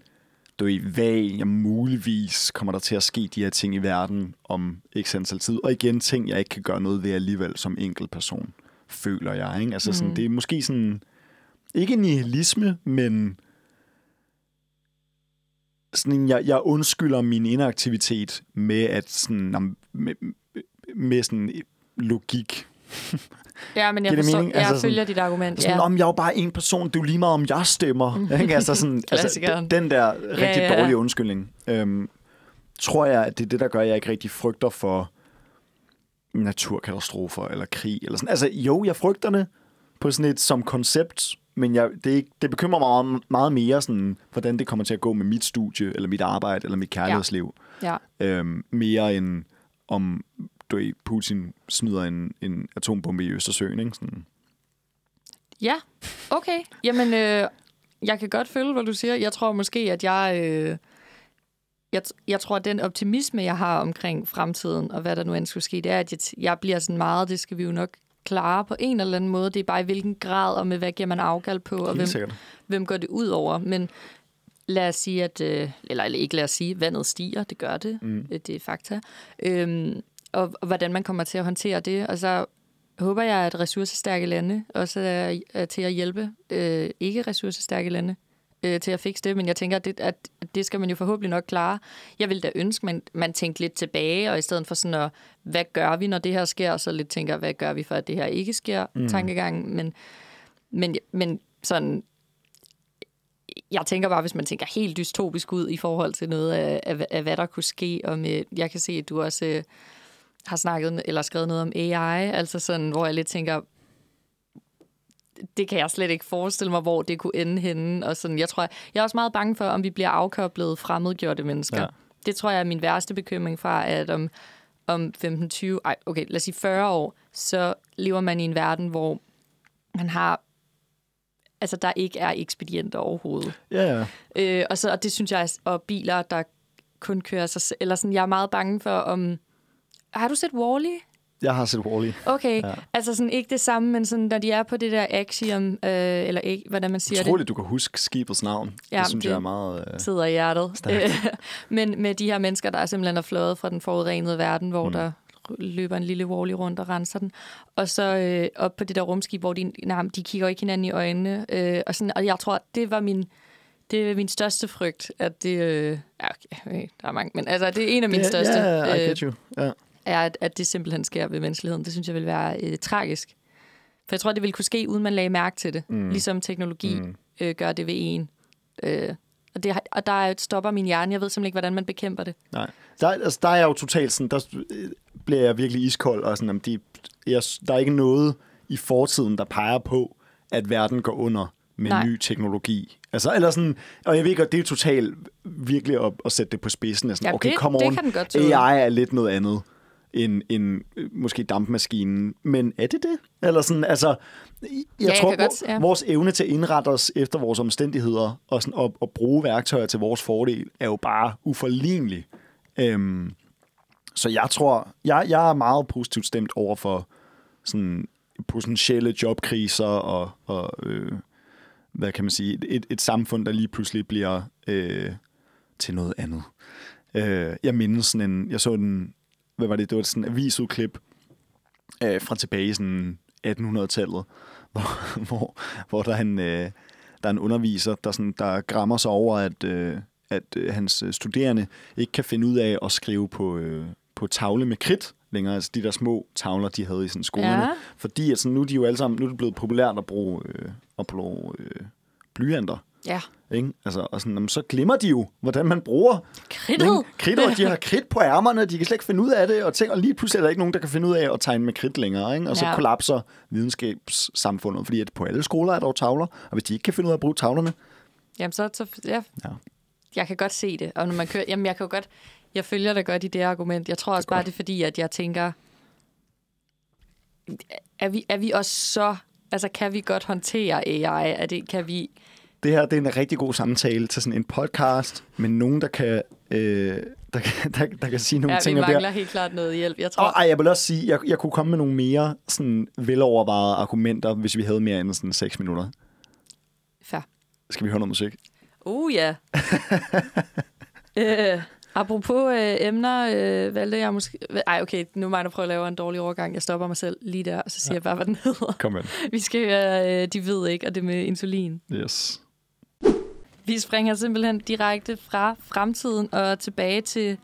du ved, hvad jeg muligvis kommer der til at ske de her ting i verden om ikke antal tid. Og igen, ting, jeg ikke kan gøre noget ved alligevel som enkelt person, føler jeg. Ikke? Altså, sådan, Mm. det er måske sådan, ikke nihilisme, men sådan jeg, jeg undskylder min inaktivitet med at sådan, med, med sådan logik. Ja, men jeg, forstår, mening? jeg Altså sådan- følger dit argument. Sådan, Ja. om jeg er jo bare en person, det er jo lige meget, om jeg stemmer. Ikke? Altså sådan, altså, den, der rigtig Ja, ja. dårlige undskyldning, øhm, tror jeg, at det er det, der gør, at jeg ikke rigtig frygter for naturkatastrofer eller krig. Eller sådan. Altså jo, jeg frygter det på sådan et som koncept, men jeg, det, er ikke, det bekymrer mig meget, meget mere, sådan, hvordan det kommer til at gå med mit studie, eller mit arbejde, eller mit kærlighedsliv. ja. Øhm, mere end om du ved, Putin smider en, en atombombe i Østersøen. Ikke? Sådan. Ja, okay. Jamen, øh, jeg kan godt følge, hvad du siger. Jeg tror måske, at jeg... Øh, jeg, jeg tror, at den optimisme, jeg har omkring fremtiden, og hvad der nu end skulle ske, det er, at jeg, jeg bliver sådan meget, det skal vi jo nok klare på en eller anden måde. Det er bare i hvilken grad, og med hvad giver man afkald på, og hvem, sikkert. hvem går det ud over. Men lad os sige, at... Øh, eller, eller ikke lad os sige, vandet stiger, det gør det. Mm. Det er fakta. Øhm, og, og hvordan man kommer til at håndtere det. Og så håber jeg, at ressourcestærke lande også er, er til at hjælpe øh, ikke ressourcestærke lande øh, til at fikse det. Men jeg tænker, at det, at at det skal man jo forhåbentlig nok klare. Jeg vil da ønske, at man, man tænkte lidt tilbage, og i stedet for sådan at, hvad gør vi, når det her sker, så lidt tænker, hvad gør vi for, at det her ikke sker, mm. tankegangen. Men, men, men sådan, jeg tænker bare, hvis man tænker helt dystopisk ud i forhold til noget af, af, af hvad der kunne ske, og med, jeg kan se, at du også øh, har snakket eller skrevet noget om AI, altså sådan, hvor jeg lidt tænker, det kan jeg slet ikke forestille mig, hvor det kunne ende henne. Og sådan, jeg tror, jeg er også meget bange for, om vi bliver afkoblet fremmedgjorte mennesker. Ja. Det tror jeg er min værste bekymring fra, at om, om 15-20, ej, okay, lad os sige 40 år, så lever man i en verden, hvor man har, altså der ikke er ekspedienter overhovedet. Ja, ja. Øh, og, så, og det synes jeg, og biler, der kun kører sig selv, eller sådan, jeg er meget bange for, om, har du set Wall-E? Jeg har set Wall-E. Okay, Ja. altså sådan ikke det samme, men sådan, når de er på det der axiom, øh, eller ikke, hvordan man siger Utroligt, du kan huske skibets navn. Ja, det synes det- jeg er meget... Øh... det, sidder i hjertet. Men med de her mennesker, der er simpelthen er fløjet fra den forurenede verden, hvor Mm. der løber en lille Wall-E rundt og renser den. Og så øh, op på det der rumskib, hvor de, nej, de kigger ikke hinanden i øjnene. Øh, og, sådan, og jeg tror, det var min, det er min største frygt, at det... Øh, ja, okay, der er mange, men altså, det er en af mine Ja, største. Ja, I øh, get you. Ja. Er, at, at det simpelthen sker ved menneskeligheden. Det synes jeg vil være øh, tragisk. For jeg tror, det ville kunne ske, uden man lagde mærke til det. Mm. Ligesom teknologi Mm. øh, gør det ved en. Øh, og, det, og der er- stopper min hjerne. Jeg ved simpelthen ikke, hvordan man bekæmper det. Nej. Der, altså, der er jeg jo totalt sådan, der øh, bliver jeg virkelig iskold, og sådan, om de, jeg, der er ikke noget i fortiden, der peger på, at verden går under med Nej. ny teknologi. Altså, eller sådan, og jeg ved godt, det er totalt virkelig at, at sætte det på spidsen. Sådan, Ja, okay, det- come det on, kan den godt. AI er lidt noget andet end, end øh, måske dampmaskinen. Men er det det? Eller sådan, altså, jeg, jeg tror, kan godt- ja. vores evne til at indrette os efter vores omstændigheder og, sådan, og, og bruge værktøjer til vores fordel, er jo bare uforlignelig. Øhm, så jeg tror, jeg, jeg er meget positivt stemt over for sådan potentielle jobkriser og, og øh, hvad kan man sige, et, et samfund, der lige pludselig bliver øh, til noget andet. Øh, jeg mindes sådan en, jeg så en, hvad var det, det var sådan en avisudklip øh, fra tilbage i sådan 1800-tallet, hvor, hvor, hvor der er en, øh, der er en underviser, der, sådan, der grammer sig over, at, øh, at øh, hans øh, studerende ikke kan finde ud af at skrive på, øh, på tavle med kridt længere, altså de der små tavler, de havde i sådan skolerne. Ja. Fordi at sådan, nu de jo alle sammen, nu er det blevet populært at bruge, øh, at bruge øh, blyanter. Ja. Ikke? Altså, og sådan, jamen, så glemmer de jo, hvordan man bruger Kridtet. ikke? kridt, og de har kridt på ærmerne, de kan slet ikke finde ud af det, og, tænker, og lige pludselig er der ikke nogen, der kan finde ud af at tegne med kridt længere, ikke? og så Ja. kollapser videnskabssamfundet, fordi at på alle skoler er der jo tavler, og hvis de ikke kan finde ud af at bruge tavlerne, Jamen, så, så ja. Ja. Jeg kan godt se det. Og når man kører, jamen, jeg kan jo godt, jeg følger dig godt i det argument. Jeg tror også bare, det er fordi, at jeg tænker, er vi, er vi også så, altså kan vi godt håndtere AI? Er det, kan vi, det her det er en rigtig god samtale til sådan en podcast, med nogen, der kan, øh, der, kan, der, der kan sige nogle ja, vi ting det her. mangler helt klart noget hjælp. Jeg tror, Og ej, jeg vil også sige, jeg, jeg kunne komme med nogle mere sådan, velovervejede argumenter, hvis vi havde mere end sådan 6 minutter. fair. Skal vi høre noget musik? Uh, ja. øh, apropos øh, emner, øh, valgte jeg måske... Ej, okay, nu er mig, der prøver at lave en dårlig overgang. Jeg stopper mig selv lige der, og så siger ja. jeg bare, hvad den hedder. Kom med. Vi skal høre, øh, de ved ikke, og det med insulin. Yes. Vi springer simpelthen direkte fra fremtiden og tilbage til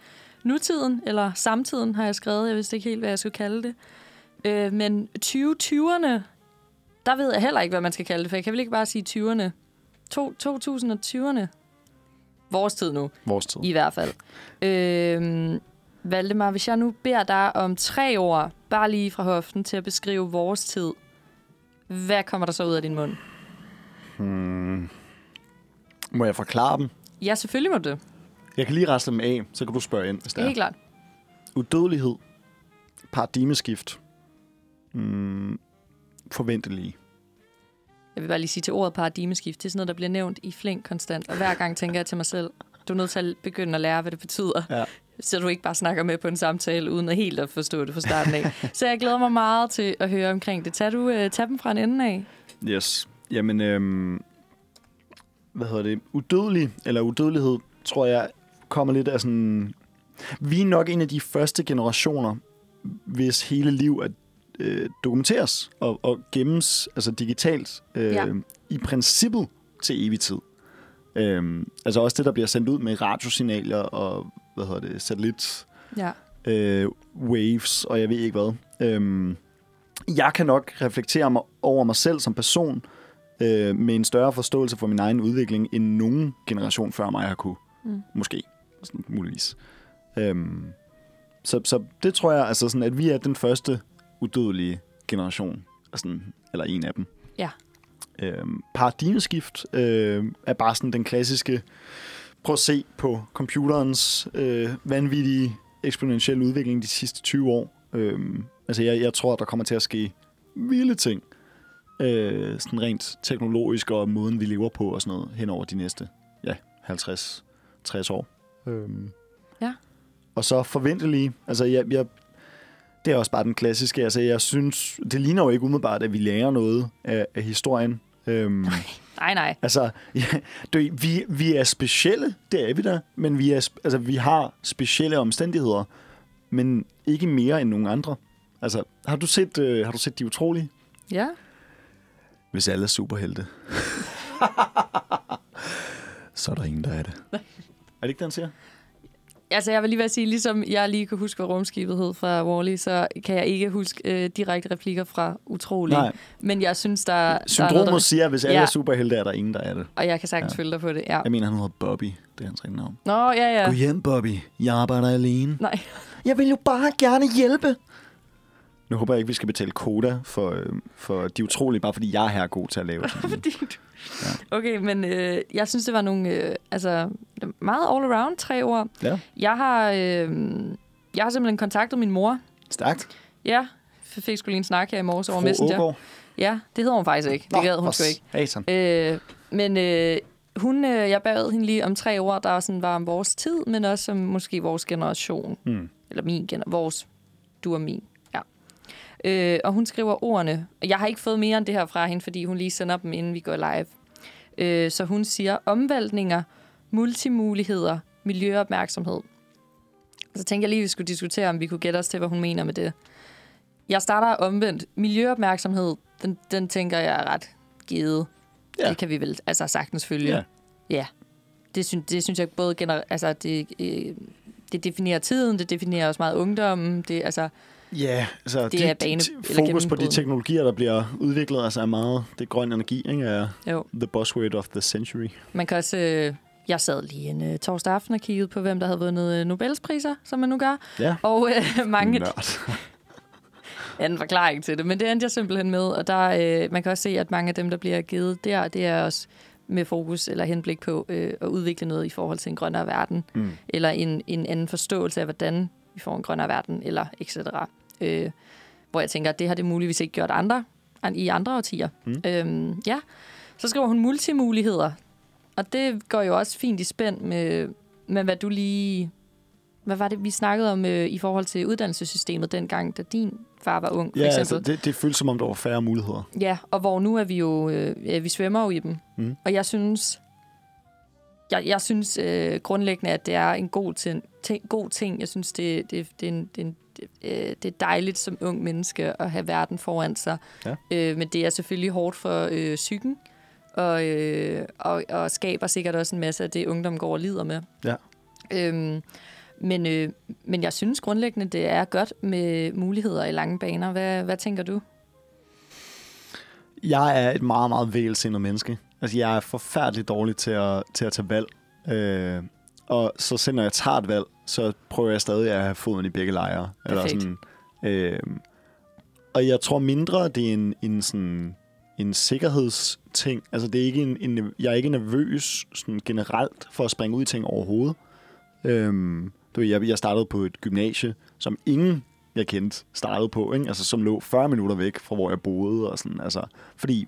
nutiden, eller samtiden har jeg skrevet. Jeg vidste ikke helt, hvad jeg skulle kalde det. Øh, men 2020'erne, der ved jeg heller ikke, hvad man skal kalde det, for jeg kan vel ikke bare sige 20'erne. To, 2020'erne. Vores tid nu, Vores tid. i hvert fald. Øh, Valdemar, hvis jeg nu beder dig om tre ord, bare lige fra hoften, til at beskrive vores tid, hvad kommer der så ud af din mund? Hmm. Må jeg forklare dem? Ja, selvfølgelig må du det. Jeg kan lige reste dem af, så kan du spørge ind, hvis Det er helt klart. Udødelighed. Paradigmeskift. Mm. Forventelige. Jeg vil bare lige sige til ordet paradigmeskift. Det er sådan noget, der bliver nævnt i flink konstant. Og hver gang tænker jeg til mig selv, du er nødt til at begynde at lære, hvad det betyder. Ja. Så du ikke bare snakker med på en samtale, uden at helt at forstå det fra starten af. Så jeg glæder mig meget til at høre omkring det. Tag, du, uh, tag dem fra en ende af. Yes. Jamen, øhm, hvad hedder det? Udødelig, eller udødelighed, tror jeg, kommer lidt af sådan... Vi er nok en af de første generationer, hvis hele liv er øh, dokumenteres og, og gemmes altså digitalt øh, Ja. i princippet til evig tid. Øhm, altså også det, der bliver sendt ud med radiosignaler og hvad hedder det, satellit Ja. øh, waves, og jeg ved ikke hvad. Øhm, jeg kan nok reflektere mig over mig selv som person øh, med en større forståelse for min egen udvikling, end nogen generation før mig har kunne. Mm. Måske. Sådan, muligvis. Øhm, så, så det tror jeg, altså sådan, at vi er den første udødelige generation, altså, eller en af dem. Ja. Øhm, paradigmeskift øh, er bare sådan den klassiske, prøv at se på computerens øh, vanvittige eksponentielle udvikling de sidste 20 år. Øhm, altså jeg, jeg tror, der kommer til at ske vilde ting, øh, sådan rent teknologisk og måden, vi lever på og sådan noget, hen over de næste ja, 50-60 år. Øhm. Ja. Og så forventelige, altså jeg, jeg, det er også bare den klassiske, altså jeg synes, det ligner jo ikke umiddelbart, at vi lærer noget af, af historien. Øhm, Nej, nej. Altså, ja, ved, vi, vi er specielle, det er vi da, men vi, er, altså, vi har specielle omstændigheder, men ikke mere end nogen andre. Altså, har du set, øh, har du set De Utrolige? Ja. Hvis alle er superhelte. så er der ingen, der er det. er det ikke, den siger? Altså, jeg vil lige være at sige, ligesom jeg lige kan huske, hvad rumskibet hed fra Wall-E, så kan jeg ikke huske øh, direkte replikker fra Utrolig. Nej. Men jeg synes, der, der er noget, Syndromet der... siger, at hvis alle Ja. er superhelte, er der ingen, der er det. Og jeg kan sagtens ja. følge dig på det, ja. Jeg mener, han hedder Bobby. Det er hans rigtige navn. Nå, ja, ja. Gå hjem, Bobby. Jeg arbejder alene. Nej. Jeg vil jo bare gerne hjælpe. Nu håber jeg ikke, vi skal betale koda for, øh, for de utrolige, bare fordi jeg er her god til at lave sådan Fordi du... Okay, men øh, jeg synes, det var nogle øh, altså, meget all-around tre ord. Ja. Jeg har, øh, jeg har simpelthen kontaktet min mor. Stærkt. Ja, jeg fik sgu lige en snak her i morges over Fru Messenger. Aagaard. Ja, det hedder hun faktisk ikke. Det gad hun sgu ikke. Satan. Øh, men øh, hun, øh, jeg bad hende lige om tre ord, der sådan var om vores tid, men også om måske vores generation. Mm. Eller min generation. Vores. Du og min. Øh, og hun skriver ordene. Jeg har ikke fået mere end det her fra hende, fordi hun lige sender dem, inden vi går live. Øh, så hun siger omvæltninger, multimuligheder, miljøopmærksomhed. Så tænker jeg lige, at vi skulle diskutere, om vi kunne gætte os til, hvad hun mener med det. Jeg starter omvendt. Miljøopmærksomhed, den, den tænker jeg er ret givet. Ja. Det kan vi vel altså sagtens følge. Ja. ja. Det, synes, det synes jeg både generelt, altså det, øh, det definerer tiden, det definerer også meget ungdommen. Det, altså, Ja, altså Det er bane- fokus på de teknologier, der bliver udviklet, altså er meget, det er grøn energi, ikke? Er jo. the buzzword of the century. Man kan også... Øh, jeg sad lige en øh, torsdag aften og kiggede på, hvem der havde vundet øh, Nobelspriser, som man nu gør. Ja. Og øh, mange Nørd. anden forklaring til det, men det endte jeg simpelthen med. Og der, øh, man kan også se, at mange af dem, der bliver givet der, det er også med fokus eller henblik på øh, at udvikle noget i forhold til en grønnere verden, Mm. eller en, en anden forståelse af, hvordan vi får en grønnere verden, eller etc. Øh, hvor jeg tænker, at det har det muligvis ikke gjort andre an- i andre årtier. Mm. Øhm, ja, så skriver hun multimuligheder, og det går jo også fint i spænd med, med hvad du lige... Hvad var det, vi snakkede om øh, i forhold til uddannelsessystemet dengang, da din far var ung, for Ja, eksempel? altså, det, det føles som om, der var færre muligheder. Ja, og hvor nu er vi jo, øh, vi svømmer jo i dem. Mm. Og jeg synes, jeg, jeg synes øh, grundlæggende, at det er en god ting. ting god ting. Jeg synes, det, det, det, er en, det, er en, øh, det er dejligt som ung menneske at have verden foran sig. Ja. Øh, men det er selvfølgelig hårdt for øh, psyken, og, øh, og, og skaber sikkert også en masse af det, ungdom går og lider med. Ja. Øhm, men, øh, men jeg synes grundlæggende, det er godt med muligheder i lange baner. Hvad, hvad tænker du? Jeg er et meget, meget vælsindet menneske. Altså, jeg er forfærdeligt dårlig til at, til at tage valg. Øh, og så selv når jeg tager et valg, så prøver jeg stadig at have foden i begge lejre. Perfekt. sådan, øh, og jeg tror mindre, det er en, en, sådan, en sikkerhedsting. Altså, det er ikke en, en, jeg er ikke nervøs sådan generelt for at springe ud i ting overhovedet. Øhm, du ved, jeg, jeg startede på et gymnasie, som ingen jeg kendte startede på, ikke? Altså, som lå 40 minutter væk fra, hvor jeg boede. Og sådan, altså, fordi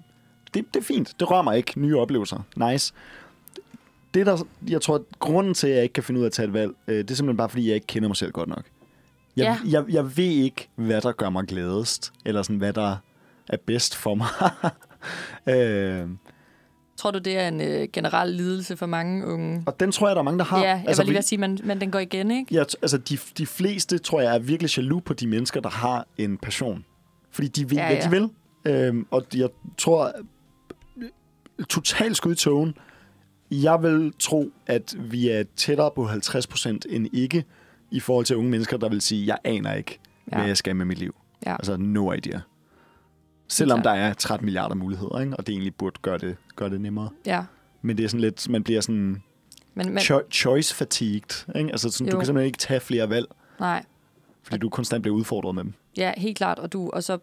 det, det er fint. Det rører mig ikke. Nye oplevelser. Nice. Det der, jeg tror, grunden til, at jeg ikke kan finde ud af at tage et valg, øh, det er simpelthen bare, fordi jeg ikke kender mig selv godt nok. Jeg, Ja. jeg, jeg ved ikke, hvad der gør mig gladest, eller sådan, hvad der er bedst for mig. øh, Tror du, det er en øh, generel lidelse for mange unge? og den tror jeg, der er mange, der har. Ja, jeg altså, var lige vi- sige, men, men den går igen, ikke? Ja, altså de, de fleste, tror jeg, er virkelig jaloux på de mennesker, der har en passion. Fordi de ved, Ja, hvad ja. de vil. Øhm, og jeg tror, totalt skud i togen, jeg vil tro, at vi er tættere på 50% end ikke, i forhold til unge mennesker, der vil sige, jeg aner ikke, ja. Hvad jeg skal med mit liv. Ja. Altså, no idea. Selvom der er 13 milliarder muligheder, ikke? og det egentlig burde gøre det, gøre det nemmere. Ja. Men det er sådan lidt, man bliver sådan Men, men cho- choice fatigued. Ikke? Altså, sådan, du kan simpelthen ikke tage flere valg, nej, fordi du konstant bliver udfordret med dem. ja, helt klart. Og, du, og så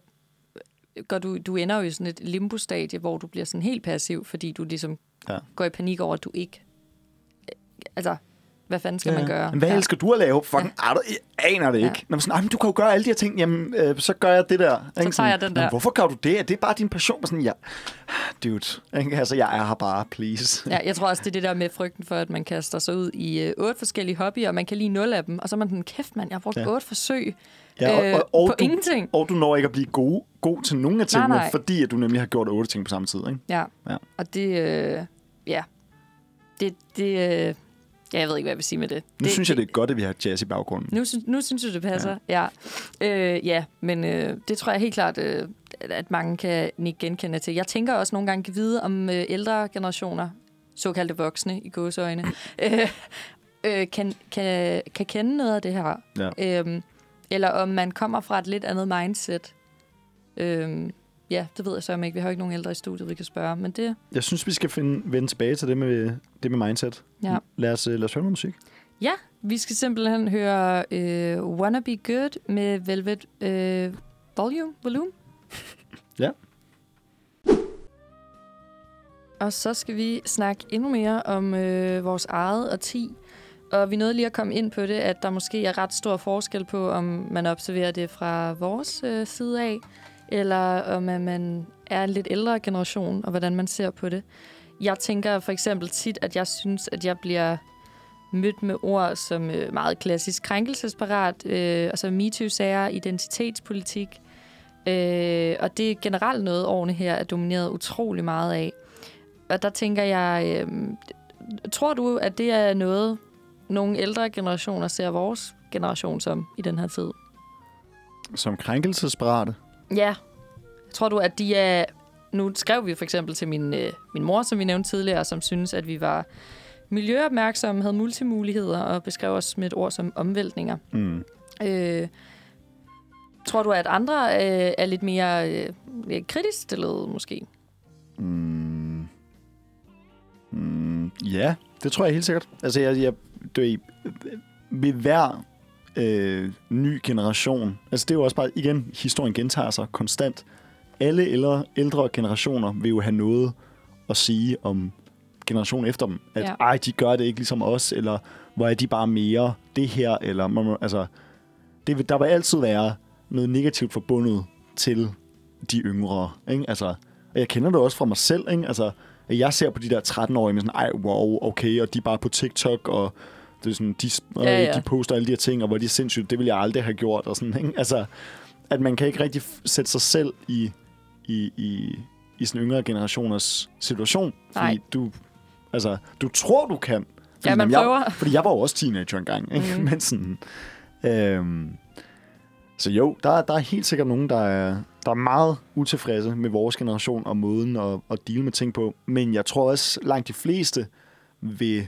går du, du ender jo i sådan et limbo-stadie, hvor du bliver sådan helt passiv, fordi du ligesom Ja. går i panik over, at du ikke... Altså, hvad fanden skal man gøre? Men hvad ja. elsker du at lave? Fucking, ja. jeg aner det Ja. ikke. Nå, men sådan, "Ej, men du kan jo gøre alle de her ting. Jamen, øh, så gør jeg det der. Ikke? tager Sådan, jeg den "Nå, men der." Hvorfor gør du det? Er det bare din passion? Og Sådan, ja, dude. Ikke? Altså, jeg er her bare, please. Ja, jeg tror også, det er det der med frygten for, at man kaster sig ud i øh, otte forskellige hobbyer, og man kan lige nul af dem, og så er man den kæft, mand, jeg har brugt Ja. otte forsøg Ja, og, øh, og, og, på du, ingenting. og du når ikke at blive god, god til nogen af tingene, nej. fordi at du nemlig har gjort otte ting på samme tid. Ikke? Ja. Ja. Og det, øh, ja, det, det, øh, ja, jeg ved ikke, hvad jeg vil sige med det. Nu det, synes jeg, det er godt, at vi har jazz i baggrunden. Nu, synes, nu synes du, det passer, ja. Ja, øh, ja men øh, det tror jeg helt klart, øh, at mange kan ikke genkende til. Jeg tænker også nogle gange kan vide om øh, ældre generationer, såkaldte voksne i gåseøjne, øh, øh, kan, kan, kan kende noget af det her. Ja. Øhm, eller om man kommer fra et lidt andet mindset. Øhm, ja, det ved jeg så ikke. Vi har jo ikke nogen ældre i studiet, vi kan spørge. Men det, Jeg synes, vi skal finde, vende tilbage til det med, det med mindset. ja. Lad os, øh, lad os høre noget musik. Ja, vi skal simpelthen høre øh, Wanna Be Good med Velvet øh, Volume. Volume. Ja. Og så skal vi snakke endnu mere om øh, vores eget årti. Og vi nåede lige at komme ind på det, at der måske er ret stor forskel på, om man observerer det fra vores øh, side af, eller om at man er en lidt ældre generation, og hvordan man ser på det. Jeg tænker for eksempel tit, at jeg synes, at jeg bliver mødt med ord som øh, meget klassisk krænkelsesparat, øh, altså MeToo-sager, identitetspolitik. Øh, og det er generelt noget, årene her er domineret utrolig meget af. og der tænker jeg, øh, tror du, at det er noget, nogle ældre generationer ser vores generation som i den her tid? Som krænkelsesparate. Ja. Tror du, at de er... Nu skrev vi for eksempel til min, øh, min mor, som vi nævnte tidligere, som synes, at vi var miljøopmærksomme, havde multimuligheder og beskrev os med et ord som omvæltninger. Mm. Øh, tror du, at andre øh, er lidt mere øh, kritisk stillet, måske? Mm. Mm. Ja, det tror jeg helt sikkert. Altså, jeg, jeg, du ved, ved hver øh, ny generation, altså det er jo også bare, igen, historien gentager sig konstant. Alle ældre, ældre generationer vil jo have noget at sige om generationen efter dem. At, Ja. ej, de gør det ikke ligesom os, eller hvor er de bare mere det her, eller, man altså, det, vil- der vil altid være noget negativt forbundet til de yngre, ikke? Altså, og jeg kender det også fra mig selv, ikke? Altså, at jeg ser på de der 13-årige med sådan, ej, wow, okay, og de er bare på TikTok, og det er sådan, de, Ja, ja, ja. de poster alle de her ting, og hvor de er sindssygt, det ville jeg aldrig have gjort, og sådan, ikke? Altså, at man kan ikke rigtig sætte sig selv i, i, i, i sådan yngre generationers situation, fordi Nej. du, altså, du tror, du kan. Fordi, Ja, man jamen, prøver. Jeg, fordi jeg var jo også teenager engang, ikke? Mm. Men sådan, øhm, så jo, der, der er helt sikkert nogen, der er, der er meget utilfredse med vores generation og måden at, at deal med ting på. Men jeg tror også, langt de fleste vil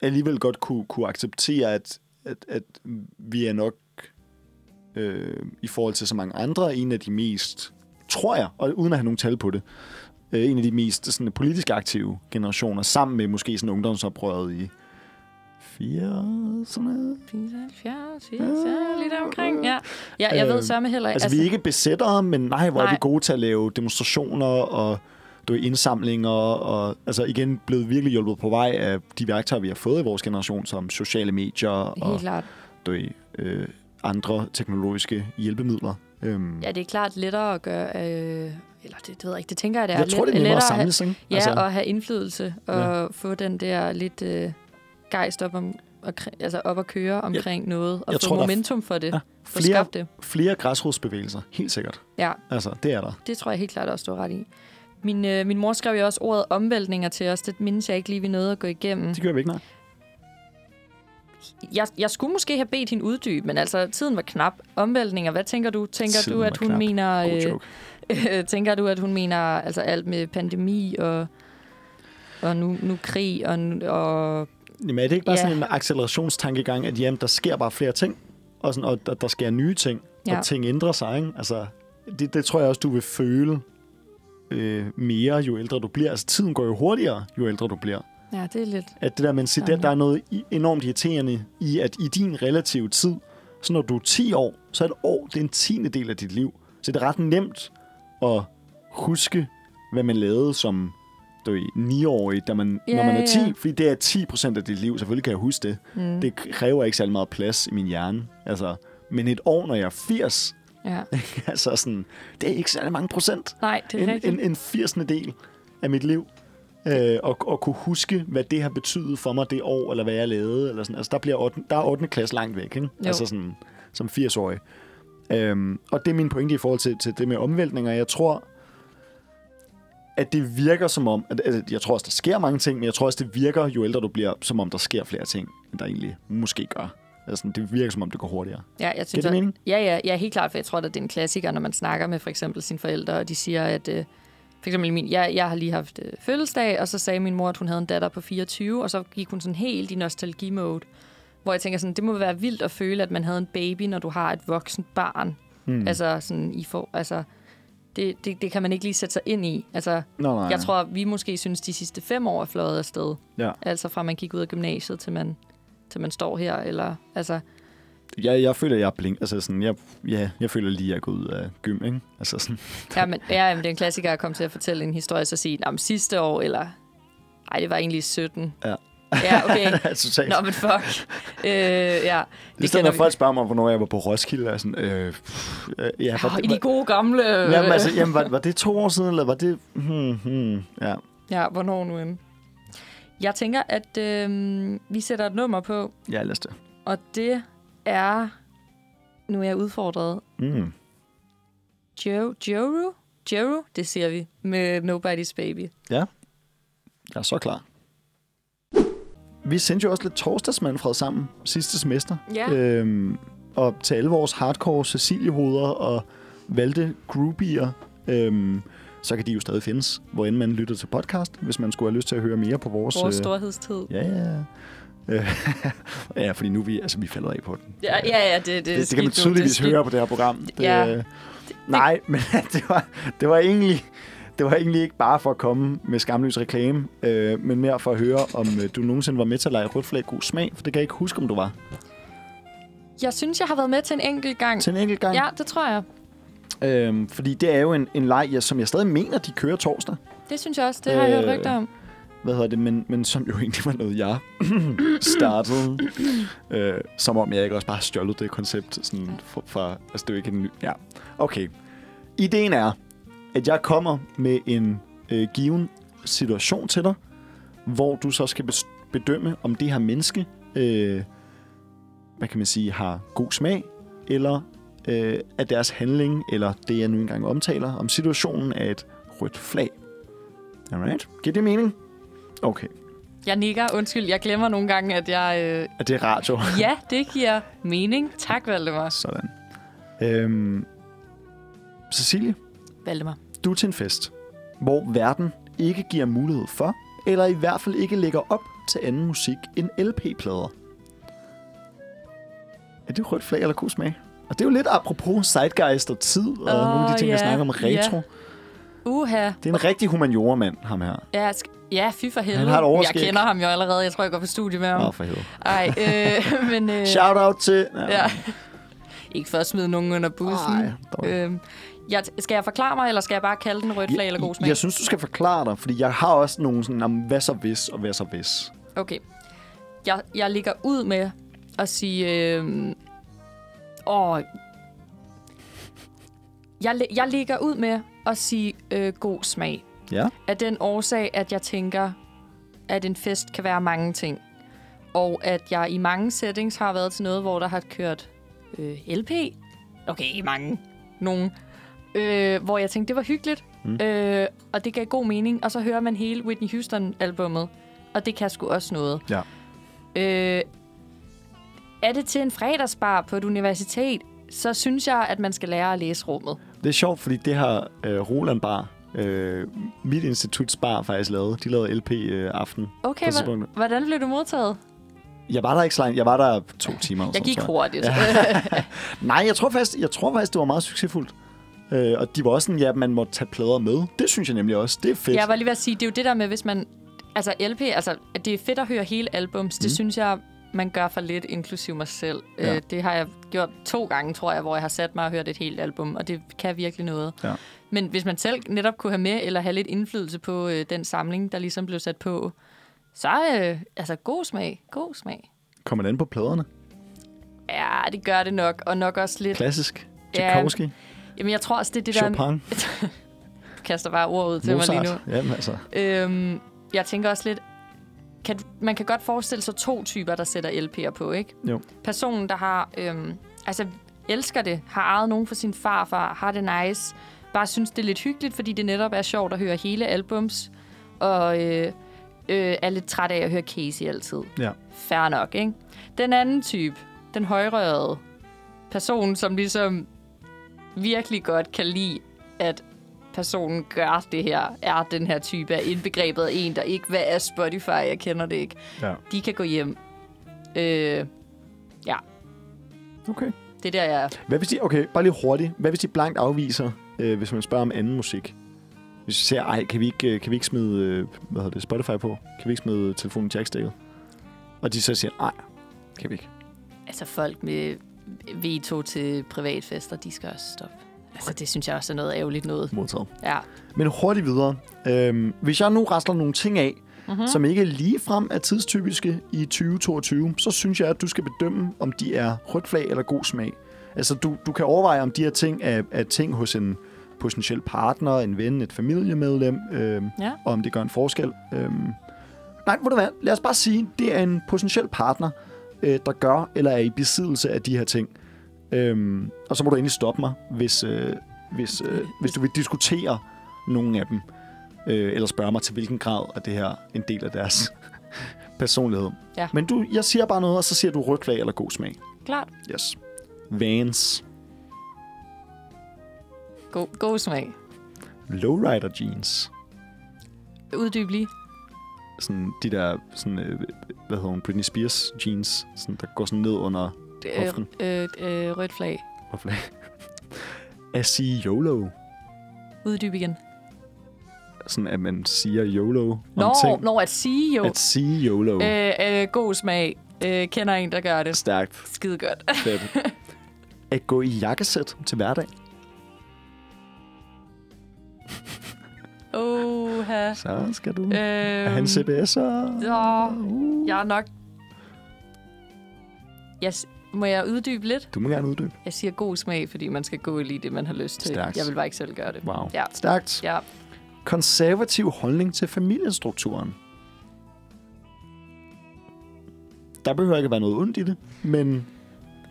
alligevel godt kunne, kunne acceptere, at, at, at vi er nok øh, i forhold til så mange andre en af de mest, tror jeg, og uden at have nogen tal på det, øh, en af de mest sådan, politisk aktive generationer, sammen med måske sådan ungdomsoprøret i 80'erne. 74, 80, ja, der omkring. Ja, ja jeg ved Øhm, sørme heller Altså, altså, vi er ikke besættere, men nej, hvor nej. er vi gode til at lave demonstrationer og du ved, indsamlinger, og altså igen blevet virkelig hjulpet på vej af de værktøjer, vi har fået i vores generation, som sociale medier og Helt klart. du ved, øh, andre teknologiske hjælpemidler. Øhm, Ja, det er klart lettere at gøre... Øh, eller det, det ved jeg ikke, det tænker jeg, det er. jeg tror, det er let- nemmere at lettere samles, ikke? Ja, altså, at have indflydelse og ja. få den der lidt øh, gejst op, om, og, altså op at køre omkring noget, og jeg få tror, momentum for det. Ja, flere, skabt det. flere græsrodsbevægelser, helt sikkert. Ja, Altså, det er der. det tror jeg helt klart også, du ret i. Min, øh, min mor skrev jo også ordet omvæltninger til os. Det mindes jeg ikke lige, vi nåede at gå igennem. Det gør vi ikke, nej. Jeg, jeg skulle måske have bedt hende uddybe, men altså, tiden var knap. Omvæltninger, hvad tænker du? Tænker Tiden du, at hun knap. mener... Øh, tænker du, at hun mener altså alt med pandemi og, og nu, nu krig og, og Jamen er det ikke bare Ja. sådan en accelerationstankegang, at jamen, der sker bare flere ting, og, sådan, og der, der sker nye ting, ja. Og ting ændrer sig, ikke? Altså, det, det tror jeg også, du vil føle øh, mere, jo ældre du bliver. Altså, tiden går jo hurtigere, jo ældre du bliver. ja, det er lidt... At det der, men se, der, der er noget enormt irriterende i, at i din relative tid, så når du er 10 år, så er et år, det er en tiende del af dit liv. Så det er ret nemt at huske, hvad man lavede som du ved, 9-årig, da man, Ja, når man er 10. ja. Fordi det er 10 procent af dit liv. Selvfølgelig kan jeg huske det. Mm, Det kræver ikke særlig meget plads i min hjerne. Altså, men et år, når jeg er 80, ja. altså sådan, det er ikke særlig mange procent. Nej, det er En, rigtigt. en, en 80. del af mit liv. Øh, og, og kunne huske, hvad det har betydet for mig det år, eller hvad jeg lavede. Eller sådan. Altså, der, bliver 8, der er 8. klasse langt væk, ikke? Jo. Altså sådan, som 80-årig. Øhm, og det er min pointe i forhold til, til det med omvæltninger. Jeg tror, at det virker som om, at, at jeg tror også, der sker mange ting, men jeg tror også, det virker, jo ældre du bliver, som om der sker flere ting, end der egentlig måske gør. Altså, det virker som om, det går hurtigere. Ja, jeg synes, det mening? Ja, ja, ja, helt klart, for jeg tror, at det er en klassiker, når man snakker med for eksempel sine forældre, og de siger, at øh, for eksempel min, jeg, jeg har lige haft øh, fødselsdag, og så sagde min mor, at hun havde en datter på 24, og så gik hun sådan helt i nostalgi-mode, hvor jeg tænker sådan, det må være vildt at føle, at man havde en baby, når du har et voksent barn. Mm. Altså sådan, I får, altså, det, det, det kan man ikke lige sætte sig ind i. Altså, Nå, nej. jeg tror, vi måske synes, de sidste fem år er fløjet afsted. Ja. Altså fra man gik ud af gymnasiet, til man, til man står her, eller altså, Jeg, jeg føler, jeg er blink. Altså sådan, jeg, ja, jeg føler lige, at jeg er gået ud af gym, ikke? Altså sådan, Ja, men, ja, men det er en klassiker at komme til at fortælle en historie, så sige, om sidste år, eller... Ej, det var egentlig 17. Ja. Ja, okay. totalt. Nå, men fuck. Øh, ja, I stedet når folk spørger mig, hvornår jeg var på Roskilde, er sådan, øh, pff, øh, ja, var, Oh, I de gode gamle... Øh, jamen, altså, jamen, var, var det to år siden, eller var det... Hmm, hmm, ja. Ja, hvornår nu end. Jeg tænker, at øh, vi sætter et nummer på, ja, lad os det. og det er... Nu er jeg udfordret. Mm. Jo, Joru? Joru, det siger vi, med Nobody's Baby. Ja. Jeg er så klar. Vi sendte jo også lidt torsdagsmandfred sammen sidste semester. Ja. Øhm, og til alle vores hardcore Cecilie-hoveder og valgte groupier, øhm, så kan de jo stadig findes, hvor end man lytter til podcast, hvis man skulle have lyst til at høre mere på vores... Vores øh, storhedstid. Ja, ja, ja. Øh, ja, fordi nu vi, altså, vi falder af på den. Ja, ja, ja det, det, Det, det, det kan man tydeligvis høre på det her program. Det, Ja. øh, nej, men det var, det var egentlig... Det var egentlig ikke bare for at komme med skamløs reklame, øh, men mere for at høre, om øh, du nogensinde var med til at lege rødt flag god smag, for det kan jeg ikke huske, om du var. Jeg synes, jeg har været med til en enkelt gang. Til en enkelt gang. Ja, det tror jeg. Øhm, fordi det er jo en, en leg, ja, som jeg stadig mener, de kører torsdag. Det synes jeg også. Det har jeg Øh, hørt rygter om. Hvad hedder det? Men, men som jo egentlig var noget, jeg startede. øh, som om jeg ikke også bare har stjålet det koncept sådan fra, fra... Altså, det er jo ikke en ny... Ja, okay. Ideen er, at jeg kommer med en øh, given situation til dig, hvor du så skal bedømme, om det her menneske, øh, hvad kan man sige, har god smag, eller øh, at deres handling, eller det, jeg nu engang omtaler, om situationen er et rødt flag. Alright? Giver det mening? Okay. Jeg nikker. Undskyld, jeg glemmer nogle gange, at jeg... Øh... Er det radio? Ja, det giver mening. Tak, Valdemar. Sådan. Øhm, Cecilie, Valdemar. du til en fest, hvor verden ikke giver mulighed for, eller i hvert fald ikke lægger op til anden musik end LP-plader. Er det rødt flag eller god smag? Og det er jo lidt apropos zeitgeist og tid, og Åh, nogle af de ting, jeg ja, snakker om retro. ja. Uha. Det er en rigtig humaniora-mand, ham her. Ja, ja fy for helvede. har et jeg overskæg. kender ham jo allerede. Jeg tror, jeg går på studie med ham. Åh, oh, for helvede. Ej, øh, men... Øh, Shout out til... Ja. Ikke for at smide nogen under bussen. Ej, dog. øhm, jeg, skal jeg forklare mig, eller skal jeg bare kalde den rødt flag eller god smag? Jeg synes, du skal forklare dig, fordi jeg har også nogle sådan, om hvad så hvis, og hvad så hvis. Okay. Jeg, jeg ligger ud med at sige... Øh, åh, jeg, jeg ligger ud med at sige øh, god smag. Ja. Af den årsag, at jeg tænker, at en fest kan være mange ting. Og at jeg i mange settings har været til noget, hvor der har kørt øh, LP. Okay, mange. Nogen. Øh, hvor jeg tænkte, det var hyggeligt. Mm. Øh, og det gav god mening. Og så hører man hele Whitney Houston-albummet. Og det kan sgu også noget. Ja. Øh, er det til en fredagsbar på et universitet, så synes jeg, at man skal lære at læse rummet. Det er sjovt, fordi det har øh, Roland Bar, øh, mit instituts bar, faktisk lavet. De lavede LP-aften. Okay, På hva- hvordan blev du modtaget? jeg var der ikke så langt. Jeg var der to timer. Jeg sådan, gik hurtigt. Nej, jeg tror, faktisk, jeg tror faktisk, det var meget succesfuldt. Øh, og de var også sådan, ja, man må tage plader med. Det synes jeg nemlig også. Det er fedt. Jeg var lige ved at sige, det er jo det der med, hvis man... Altså LP, altså at det er fedt at høre hele albums. Det Mm. synes jeg, man gør for lidt, inklusiv mig selv. Ja. Øh, det har jeg gjort to gange, tror jeg, hvor jeg har sat mig og hørt et helt album, og det kan virkelig noget. Ja. Men hvis man selv netop kunne have med, eller have lidt indflydelse på øh, den samling, der ligesom blev sat på, så øh, altså god smag. God smag. Kommer det an på pladerne? Ja, det gør det nok, og nok også lidt... Klassisk. Ja. Jamen, jeg tror også, det er det der... Chopin. Kaster bare ord ud til mig lige nu. Mozart. Jamen altså. Øhm, jeg tænker også lidt, kan, man kan godt forestille sig to typer, der sætter LP'er på, ikke? Jo. Personen, der har, øhm, altså elsker det, har ejet nogen for sin farfar, har det nice, bare synes, det er lidt hyggeligt, fordi det netop er sjovt at høre hele albums, og øh, øh, er lidt træt af at høre Casey altid. Ja. Fair nok, ikke? Den anden type, den højrørede person, som ligesom virkelig godt kan lide, at personen gør det her, er den her type af indbegrebet af en, der ikke, hvad er Spotify, jeg kender det ikke. Ja. De kan gå hjem. Øh, ja, Okay. det er der, jeg er. Hvad hvis de, okay, bare lige hurtigt. Hvad hvis de blankt afviser, øh, hvis man spørger om anden musik? Hvis de siger, ej, kan vi ikke, øh, kan vi ikke smide øh, hvad hedder det, Spotify på? Kan vi ikke smide telefonen jackstikket? Og de så siger, nej, kan vi ikke. Altså folk med veto til privatfester, de skal også stoppe. Altså det synes jeg også er noget ærgerligt noget. Modtaget. Ja. Men hurtigt videre. Øhm, hvis jeg nu rasler nogle ting af, Mhm. mm-hmm. som ikke lige frem er tidstypiske i 2022, så synes jeg, at du skal bedømme, om de er rødt flag eller god smag. Altså, du, du kan overveje, om de her ting er, er ting hos en potentiel partner, en ven, et familiemedlem, øhm, Ja. og om det gør en forskel. Øhm, nej, ved du hvad? Lad os bare sige, det er en potentiel partner, øh, der gør eller er i besiddelse af de her ting. Øhm, og så må du endelig stoppe mig, hvis, øh, hvis, øh, hvis du vil diskutere nogle af dem. øh, eller spørge mig til hvilken grad er det her en del af deres personlighed. Ja. Men du, jeg siger bare noget, og så siger du rødt flag eller god smag. Klart. Yes. Vans. God, god smag. Lowrider jeans. Uddyb lige. Sådan de der, sådan, øh, hvad hedder hun, Britney Spears jeans, sådan, der går sådan ned under Øh, Hoften. øh, øh, rødt flag. Hvorfor At sige YOLO. Uddyb igen. Sådan at man siger YOLO om Nå, ting. når at sige jo. At sige YOLO. Øh, øh, god smag. Øh, kender en, der gør det. Stærkt. Skide godt. Fedt. at gå i jakkesæt til hverdag. Oha. Så skal du Øhm, øh, have en CBS'er. så, Uh. jeg er nok... Jeg, må jeg uddybe lidt? Du må gerne uddybe. Jeg siger god smag, fordi man skal gå i lige det, man har lyst til. Stærkt. Jeg vil bare ikke selv gøre det. Wow. Ja. Stærkt. Ja. Konservativ holdning til familiestrukturen. Der behøver ikke være noget ondt i det, men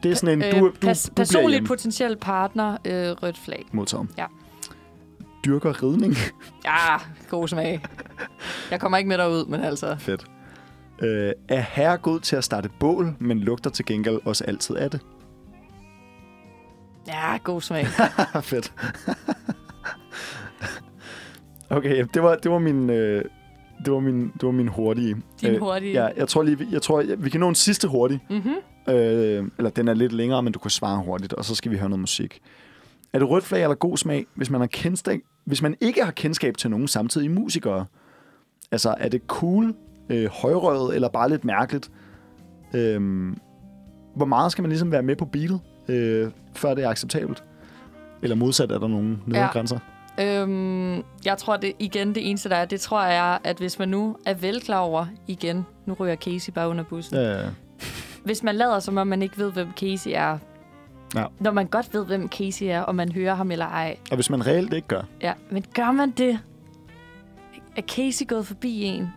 det er sådan en, du, du, Øh, pas, du bliver personligt hjemme. potentiel partner, øh, rødt flag. Modtaget. Ja. Dyrker ridning. Ja, god smag. Jeg kommer ikke med derud, men altså... Fedt. Øh, er herre god til at starte bål, men lugter til gengæld også altid af det. Ja, god smag. Fedt. okay, det var, det var min... Øh, det var min, det var min hurtige. Din hurtige. Ja, jeg tror lige, jeg tror, vi kan nå en sidste hurtig. Mm-hmm. Øh, eller den er lidt længere, men du kan svare hurtigt, og så skal vi høre noget musik. Er det rødt flag eller god smag, hvis man, har kendskab, hvis man ikke har kendskab til nogen samtidige musikere? Altså, er det cool, øh, højrøget eller bare lidt mærkeligt? Øh, hvor meget skal man ligesom være med på beatet, øh, før det er acceptabelt? Eller modsat, er der nogle nedre Ja. grænser? Øhm, jeg tror det igen, det eneste der er, det tror jeg er, at hvis man nu er vel klar over, igen, nu ryger Casey bare under bussen. Ja, ja. Hvis man lader, som om man ikke ved, hvem Casey er, Ja. når man godt ved, hvem Casey er, og man hører ham eller ej, Og hvis man reelt ikke gør, ja, men gør man det? Er Casey gået forbi en?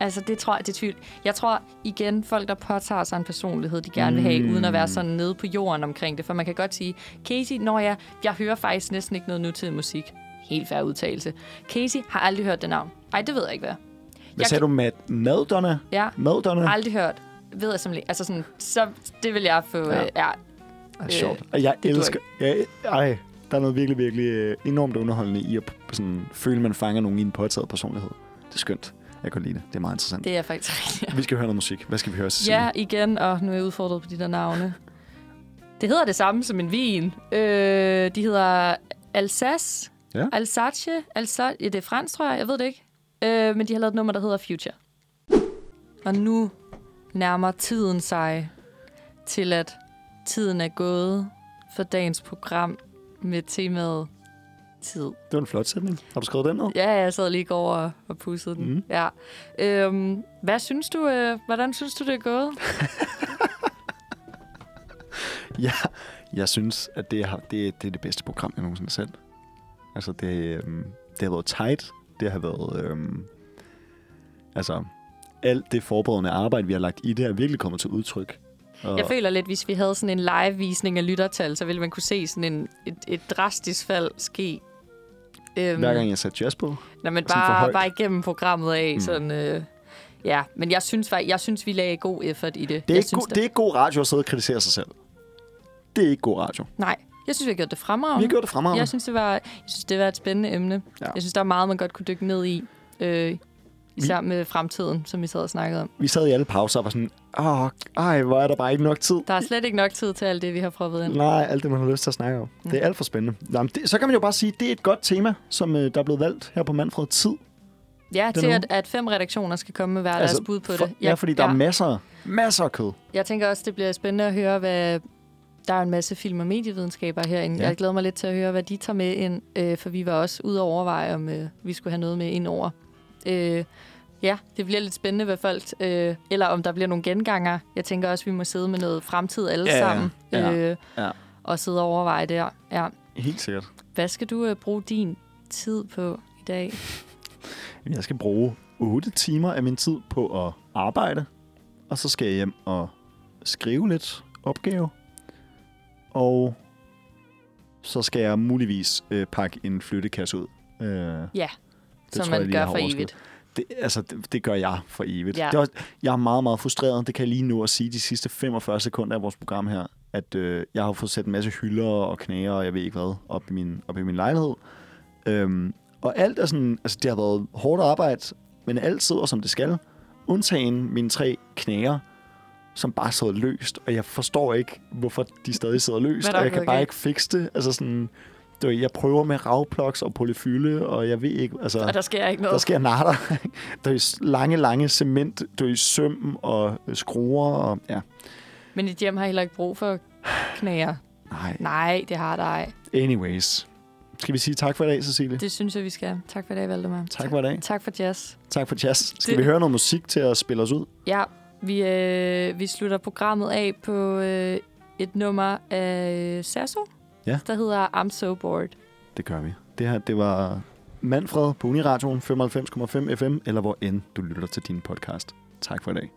Altså, det tror jeg, det er tvivl. Jeg tror igen, folk, der påtager sig en personlighed, de gerne vil have, Mm. uden at være sådan nede på jorden omkring det. For man kan godt sige, Casey, når jeg, jeg hører faktisk næsten ikke noget nutidig musik. Helt færre udtalelse. Casey har aldrig hørt det navn. Ej, det ved jeg ikke, hvad. hvad Jeg sagde du med Madonna? Ja, Madonna? aldrig hørt. Ved jeg simpelthen Altså sådan, så det vil jeg få... Ja. Øh, ja. Er sjovt. Og jeg det elsker... Jeg, ej, der er noget virkelig, virkelig øh, enormt underholdende i at sådan, føle, at man fanger nogen i en påtaget personlighed. Det er skønt. Jeg kan lide det. Det er meget interessant. Det er faktisk rigtigt. Vi skal høre noget musik. Hvad skal vi høre, Cecilie? Ja, igen, og nu er jeg udfordret på de der navne. Det hedder det samme som en vin. Øh, de hedder Alsace, Ja. Alsace, Alsace, ja, det er fransk, tror jeg, jeg ved det ikke. Øh, men de har lavet et nummer, der hedder Future. Og nu nærmer tiden sig til, at tiden er gået for dagens program med temaet tid. Det var en flot sætning. Har du skrevet den ned? Ja, jeg sad lige går og, og den. Mm. Ja. Øhm, hvad synes du, øh, hvordan synes du, det er gået? Ja, jeg synes, at det, har, det, det er det bedste program, jeg nogensinde har sendt. Altså, det, øhm, det har været tight. Det har været... Øhm, altså, alt det forberedende arbejde, vi har lagt i det, er virkelig kommet til udtryk. Og, Jeg føler lidt, hvis vi havde sådan en live-visning af lyttertal, så ville man kunne se sådan en, et, et drastisk fald ske. Øhm, hver gang jeg satte jazz på. Sådan for bare, bare igennem programmet af. Mm. Sådan, øh, ja, men jeg synes, faktisk- jeg synes, vi lagde god effort i det. Det er, jeg ikke synes, god, det er ikke god radio at sidde og kritisere sig selv. Det er ikke god radio. Nej, jeg synes, vi har gjort det Vi fremragende. har gjort det fremragende. Jeg synes, det var, jeg synes, det var et spændende emne. Ja. Jeg synes, der er meget, man godt kunne dykke ned i. Øh, især med fremtiden, som vi sad og snakkede om. Vi sad i alle pauser og var sådan, åh, ej, hvor er der bare ikke nok tid. Der er slet ikke nok tid til alt det, vi har proppet ind. Nej, alt det, man har lyst til at snakke om. Mm. Det er alt for spændende. Jamen, det, så kan man jo bare sige, at det er et godt tema, som øh, der er blevet valgt her på Manfred Tid. Ja, til at, at fem redaktioner skal komme med hver altså, deres bud på for, det. Ja, fordi der er masser, masser af kød. Jeg tænker også, det bliver spændende at høre, hvad... Der er en masse film- og medievidenskaber herinde. Ja. Ja. Jeg glæder mig lidt til at høre, hvad de tager med ind, øh, for vi var også ude at overveje, om øh, vi skulle have noget med ind over. Øh, ja, det bliver lidt spændende, hvad folk... Øh, eller om der bliver nogle genganger. Jeg tænker også, vi må sidde med noget fremtid alle Ja, sammen. Ja. Øh, Ja. Og sidde og overveje der. Ja. Helt sikkert. Hvad skal du øh, bruge din tid på i dag? Jeg skal bruge 8 timer af min tid på at arbejde, og så skal jeg hjem og skrive lidt opgave, og så skal jeg muligvis øh, pakke en flyttekasse ud. Øh, Ja. Som tror man lige, jeg gør for evigt. Det, altså, det, det gør jeg for evigt. Ja. Det er også, jeg er meget, meget frustreret. Det kan jeg lige nu at sige de sidste 45 sekunder af vores program her, at øh, jeg har fået sat en masse hylder og knæer og jeg ved ikke hvad op i min, op i min lejlighed. Øhm, og alt er sådan, altså det har været hårdt arbejde, men alt sidder som det skal. Undtagen mine tre knæer, som bare sidder løst. Og jeg forstår ikke, hvorfor de stadig sidder løst. Og jeg kan bare ikke fikse det. Altså sådan, du ved, jeg prøver med ravplugs og polyfylde, og jeg ved ikke, altså... Og der sker ikke noget. Der sker natter. der er lange, lange cement, der er søm og skruer. Og, ja. Men dit hjem har heller ikke brug for knæer. Nej. Nej, det har der ej. Anyways. Skal vi sige tak for i dag, Cecilie? Det synes jeg, vi skal. Tak for i dag, Valdemar. Tak for i dag. Tak for jazz. Tak for jazz. Skal Det- vi høre noget musik til at spille os ud? Ja, vi, øh, vi slutter programmet af på øh, et nummer af Sasso, Ja. der hedder I'm So Bored. Det gør vi. Det her, det var Manfred på Uniradioen 95,5 FM, eller hvor end du lytter til din podcast. Tak for i dag.